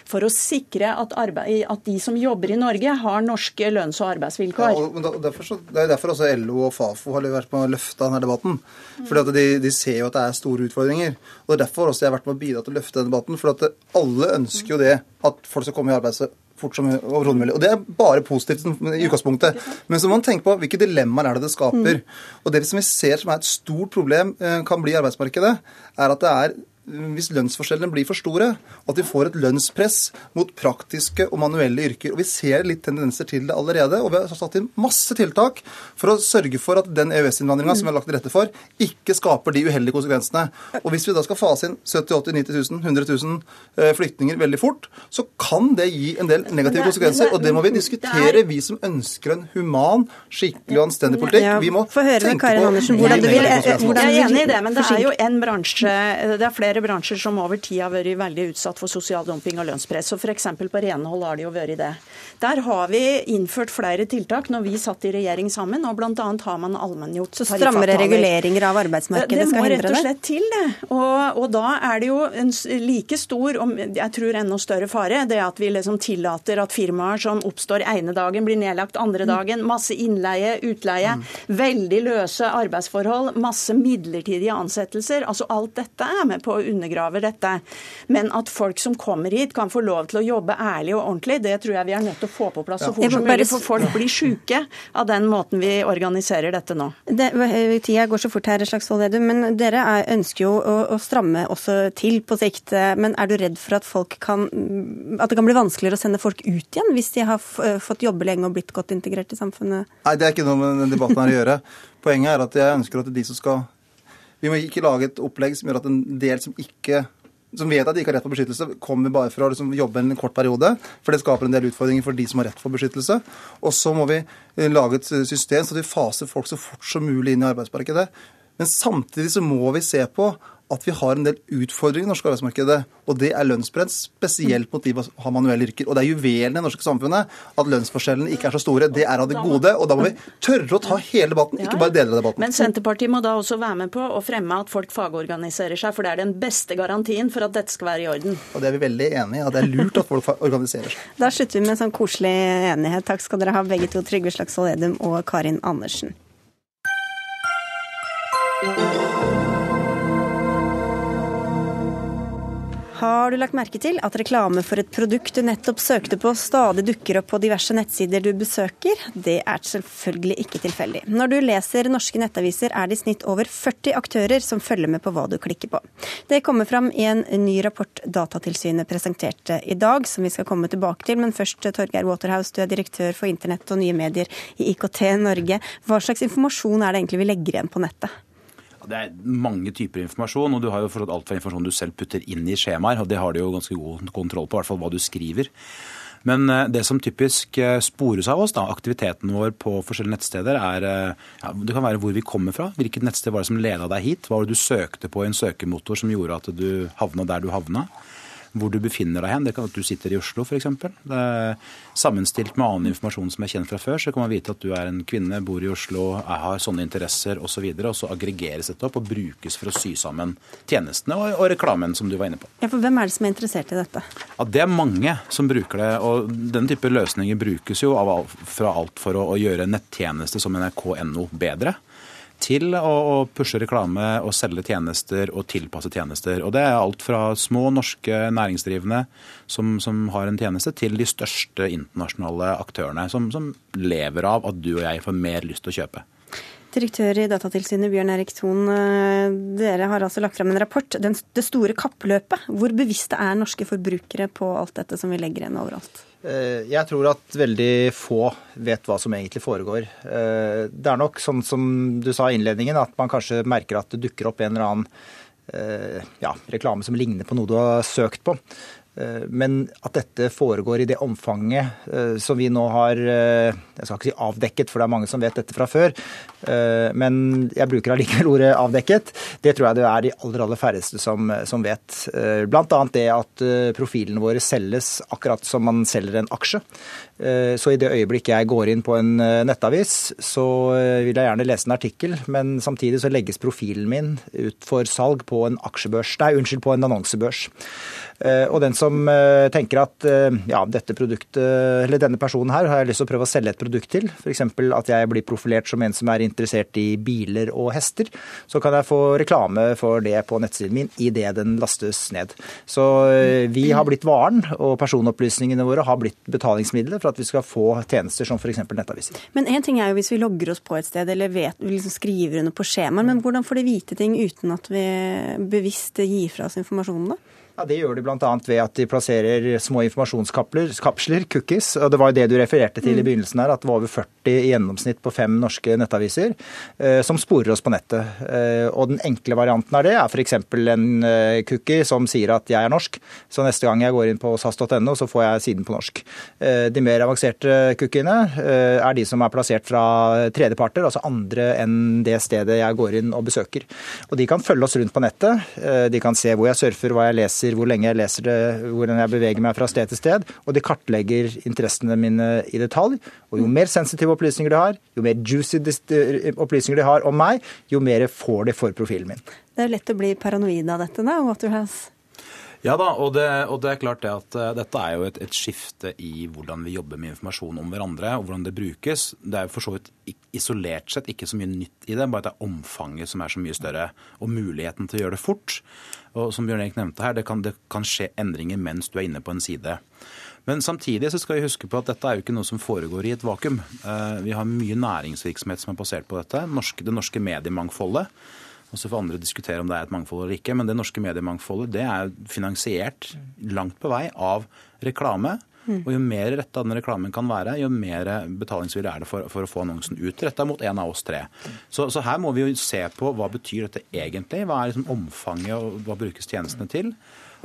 for å sikre at, arbeid, at de som jobber i Norge, har norske lønns- og arbeidsvilkår. Ja, og derfor så, det er derfor også LO og Fafo har vært med å løfte denne debatten. Fordi at de, de, ser jo at det er store utfordringer. Og Det er derfor også jeg har vært med å bidra til å løfte denne debatten. For alle ønsker jo det, at folk skal komme i arbeid fort som overhodet mulig. Og det er bare positivt i utgangspunktet. Men så må man tenke på hvilke dilemmaer er det det skaper. Og det som vi ser som er et stort problem eh, kan bli i arbeidsmarkedet, er at det er hvis lønnsforskjellene blir for store, og at vi får et lønnspress mot praktiske og manuelle yrker. Og Vi ser litt tendenser til det allerede, og vi har satt inn masse tiltak for å sørge for at den EØS-innvandringa som vi har lagt til rette for, ikke skaper de uheldige konsekvensene. Og Hvis vi da skal fase inn 70 80 90 000, 100 000 flyktninger veldig fort, så kan det gi en del negative konsekvenser. Og det må vi diskutere, vi som ønsker en human, skikkelig og anstendig politikk. Vi må tenke på Andersen, hvordan du vil, hvordan Jeg er enig i det, men det er jo en bransje det er flere flere bransjer som over tid har vært veldig utsatt for sosial dumping og lønnspress. og F.eks. på renhold har de jo vært det. Der har vi innført flere tiltak når vi satt i regjering sammen, og bl.a. har man allmenngjort Så strammere reguleringer av arbeidsmarkedet skal hindre det? Det må rett og slett til, det. Og, og, da er det jo en like stor, og jeg tror enda større fare, det at vi liksom tillater at firmaer som oppstår ene dagen, blir nedlagt andre mm. dagen. Masse innleie, utleie, veldig løse arbeidsforhold, masse midlertidige ansettelser. Altså alt dette er med på å undergraver dette. Men at folk som kommer hit kan få lov til å jobbe ærlig og ordentlig, det tror jeg vi er nødt til å få på plass så fort som mulig. For folk blir sjuke av den måten vi organiserer dette nå. Det, tida går så fort her, Slagsvold Vedum, men dere er, ønsker jo å, å, stramme også til på sikt. Men er du redd for at, folk kan, at det kan bli vanskeligere å sende folk ut igjen hvis de har fått jobbe lenge og blitt godt integrert i samfunnet? Nei, det er ikke noe med den debatten her å gjøre. Poenget er at jeg ønsker at de som skal vi må ikke lage et opplegg som gjør at en del som ikke som vet at de ikke har rett på beskyttelse, kommer bare for å liksom jobbe en kort periode. For det skaper en del utfordringer for de som har rett på beskyttelse. Og så må vi eh, lage et system så vi faser folk så fort som mulig inn i arbeidsmarkedet. Men samtidig så må vi se på at vi har en del utfordringer i norsk norske arbeidsmarkedet. Og det er lønnspress, spesielt mot de som har manuelle yrker. Og det er juvelen i det norske samfunnet at lønnsforskjellene ikke er så store. Det er av det gode. Og da må vi tørre å ta hele debatten, ikke bare deler av debatten. Men Senterpartiet må da også være med på å fremme at folk fagorganiserer seg, for det er den beste garantien for at dette skal være i orden. Og det er vi veldig enig i, at det er lurt at folk organiserer seg. Da slutter vi med en sånn koselig enighet. Takk skal dere ha begge to, Trygve Slagsvold Edum og Karin Andersen. Har du lagt merke til at reklame for et produkt du nettopp søkte på, stadig dukker opp på diverse nettsider du besøker? Det er selvfølgelig ikke tilfeldig. Når du leser norske nettaviser, er det i snitt over 40 aktører som følger med på hva du klikker på. Det kommer fram i en ny rapport Datatilsynet presenterte i dag, som vi skal komme tilbake til. Men først, Torgeir Waterhouse, du er direktør for internett og nye medier i IKT Norge. Hva slags informasjon er det egentlig vi legger igjen på nettet? Det er mange typer informasjon, og du har jo forstått alt fra informasjon du selv putter inn i skjemaer, og det har du jo ganske god kontroll på, i hvert fall hva du skriver. Men eh, det som typisk eh, spores av oss, da, aktiviteten vår på forskjellige nettsteder, er eh, ja, Det kan være hvor vi kommer fra. Hvilket nettsted var det som leda deg hit? Hva var det du søkte på i en søkemotor som gjorde at du havna der du havna? Hvor du befinner deg hen. Det kan at du sitter i Oslo f.eks. Sammenstilt med annen informasjon som er kjent fra før, så kan man vite at du er en kvinne, bor i Oslo, har sånne interesser osv. Og, så og så aggregeres dette opp og brukes for å sy sammen tjenestene og, og, reklamen som du var inne på. Ja, for Hvem er det som er interessert i dette? Ja, Det er mange som bruker det. og Den type løsninger brukes jo av, fra alt for å, å gjøre nettjeneste som nrk.no bedre til å, å pushe reklame og selge tjenester og tilpasse tjenester. Og Det er alt fra små norske næringsdrivende som, som har en tjeneste, til de største internasjonale aktørene som, som lever av at du og jeg får mer lyst til å kjøpe. Direktør i Datatilsynet Bjørn Erik Thon, eh, dere har altså lagt frem en rapport. Det store kappløpet. Hvor bevisste er norske forbrukere på alt dette som vi legger igjen overalt? Eh, jeg tror at veldig få vet hva som egentlig foregår. Eh, det er nok sånn som du sa i innledningen, at man kanskje merker at det dukker opp en eller annen ja, reklame som ligner på noe du har søkt på. Eh, men at dette foregår i det omfanget eh, som vi nå har eh, jeg skal ikke si avdekket, for det er mange som vet dette fra før, men jeg bruker allikevel ordet avdekket, det tror jeg det er de aller aller færreste som, som vet. Bl.a. det at profilene våre selges akkurat som man selger en aksje. Så i det øyeblikk jeg går inn på en nettavis, så vil jeg gjerne lese en artikkel, men samtidig så legges profilen min ut for salg på en aksjebørs, nei, unnskyld, på en annonsebørs. Og den som eh, tenker at eh, ja, dette produktet, eller denne personen her har jeg lyst til å prøve å selge et produkt til, f.eks. at jeg blir profilert som en som er interessert i biler og hester, så kan jeg få reklame for det på nettsiden min idet den lastes ned. Så vi har blitt varen, og personopplysningene våre har blitt betalingsmidler for at vi skal få tjenester som f.eks. nettaviser. Men én ting er jo hvis vi logger oss på et sted eller vet, liksom skriver under på skjemaer, men hvordan får de vite ting uten at vi bevisst gir fra oss informasjonen, da? Ja, Det gjør de bl.a. ved at de plasserer små informasjonskapsler, cookies. og Det var jo det du refererte til i mm. begynnelsen her, at det var over 40 i gjennomsnitt på fem norske nettaviser eh, som sporer oss på nettet. Eh, og Den enkle varianten av det er f.eks. en eh, cookie som sier at jeg er norsk. Så neste gang jeg går inn på sas.no, så får jeg siden på norsk. Eh, de mer avanserte cookiene eh, er de som er plassert fra tredjeparter, altså andre enn det stedet jeg går inn og besøker. Og De kan følge oss rundt på nettet. Eh, de kan se hvor jeg surfer, hva jeg leser viser hvor lenge jeg leser det, hvordan jeg beveger meg fra sted til sted. Og de kartlegger interessene mine i detalj. Og jo mer sensitive opplysninger de har, jo mer juicy opplysninger de har om meg, jo mer får de for profilen min. Det er lett å bli paranoid av dette, da, Waterhouse? Ja da, og det, og det, er klart det at uh, dette er jo et, et, skifte i hvordan vi jobber med informasjon om hverandre, og hvordan det brukes. Det er jo for så vidt isolert sett ikke så mye nytt i det, bare at det er omfanget som er så mye større. Og muligheten til å gjøre det fort. Og som Bjørn Erik nevnte her, det kan, det kan skje endringer mens du er inne på en side. Men samtidig så skal vi huske på at dette er jo ikke noe som foregår i et vakuum. Eh, vi har mye næringsvirksomhet som er basert på dette. det norske mediemangfoldet. Og så får andre diskutere om det er et mangfold eller ikke. Men det norske mediemangfoldet det er finansiert langt på vei av reklame. Mm. Og Jo mer retta den reklamen kan være, jo mer betalingsvillig er det for, for, å få annonsen ut retta mot en av oss tre. Så, så, her må vi jo se på hva betyr dette egentlig. Hva er liksom omfanget, og hva brukes tjenestene til?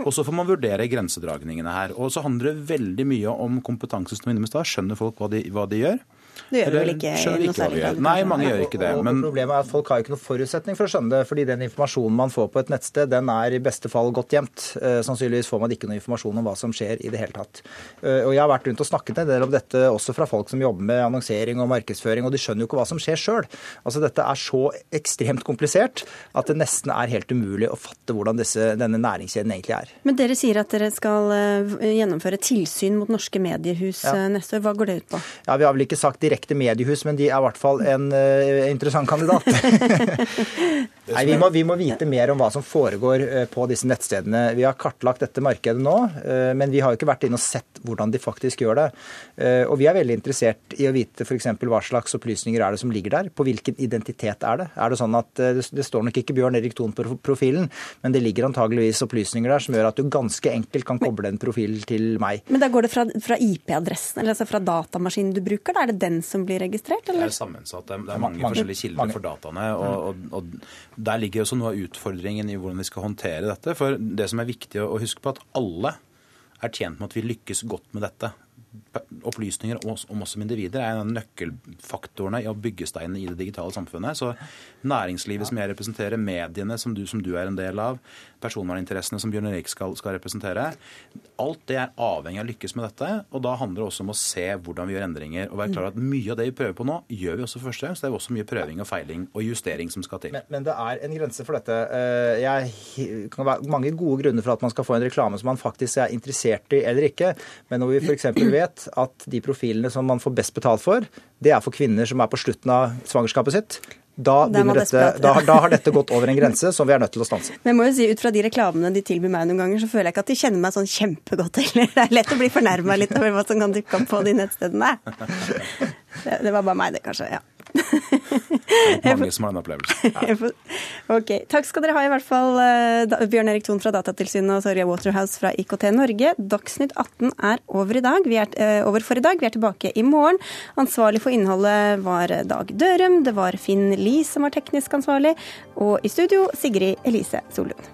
Og så får man vurdere grensedragningene her. Og så handler det veldig mye om kompetanse, som Skjønner folk hva de, hva de gjør? Det gjør du vel ikke i noe særlig grad? Nei, mange gjør ikke det. Men... Problemet er at folk har ikke noen forutsetning for å skjønne det. fordi den informasjonen man får på et nettsted, den er i beste fall godt gjemt. Eh, sannsynligvis får man ikke noe informasjon om hva som skjer i det hele tatt. Eh, og Jeg har vært rundt og snakket en del om dette også fra folk som jobber med annonsering og markedsføring, og de skjønner jo ikke hva som skjer sjøl. Altså, dette er så ekstremt komplisert at det nesten er helt umulig å fatte hvordan disse, denne næringskjeden egentlig er. Men dere sier at dere skal eh, gjennomføre tilsyn mot norske mediehus ja. neste år. Hva går det ut på? Ja, Vi har vel ikke sagt direkte direkte mediehus, men de er i hvert fall en uh, interessant kandidat. Nei, vi må, vi må, vite mer om hva som foregår uh, på disse nettstedene. Vi har kartlagt dette markedet nå, uh, men vi har jo ikke vært inne og sett hvordan de faktisk gjør det. Og vi er veldig interessert i å vite f.eks. hva slags opplysninger er det som ligger der. På hvilken identitet er det? Er det sånn at det, det står nok ikke Bjørn Erik Thon på profilen, men det ligger antageligvis opplysninger der som gjør at du ganske enkelt kan koble en profil til meg. Men da går det fra, fra IP-adressen, eller altså fra datamaskinen du bruker? Da er det den som blir registrert? Eller? Det er sammensatt. Det er mange, mange forskjellige kilder mange. for dataene. Og, og, og, Der ligger også noe av utfordringen i hvordan vi skal håndtere dette. For det som er viktig å huske på, at alle er tjent med at vi lykkes godt med dette opplysninger om oss, om oss, som individer er en av nøkkelfaktorene i å bygge steinene i det digitale samfunnet. Så næringslivet som jeg representerer, mediene som du, som du er en del av, personverninteressene som Bjørn Erik skal, skal, representere, alt det er avhengig av å lykkes med dette. Og da handler det også om å se hvordan vi gjør endringer. Og være klar at mye av det vi prøver på nå, gjør vi også første gang. Så det er også mye prøving og feiling og justering som skal til. Men, men det er en grense for dette. Eh, jeg kan være mange gode grunner for at man skal få en reklame som man faktisk er interessert i eller ikke. Men når vi f.eks. vet at de profilene som man får best betalt for, det er for kvinner som er på slutten av svangerskapet sitt. Da, dette, da, da, har dette gått over en grense som vi er nødt til å stanse. Men jeg må jo si, Ut fra de reklamene de tilbyr meg noen ganger, så føler jeg ikke at de kjenner meg sånn kjempegodt heller. Det er lett å bli fornærma litt over hva som kan dukke opp på de nettstedene. Det, det var bare meg, det, kanskje. ja. Mange som har den opplevelsen. ok, Takk skal dere ha i hvert fall, eh, Bjørn Erik Thon fra Datatilsynet og Torja Waterhouse fra IKT Norge. Dagsnytt 18 er over, i dag. Vi er, eh, over for i dag. Vi er tilbake i morgen. Ansvarlig for innholdet var Dag Dørum. Det var Finn Lie som var teknisk ansvarlig. Og i studio Sigrid Elise Solund.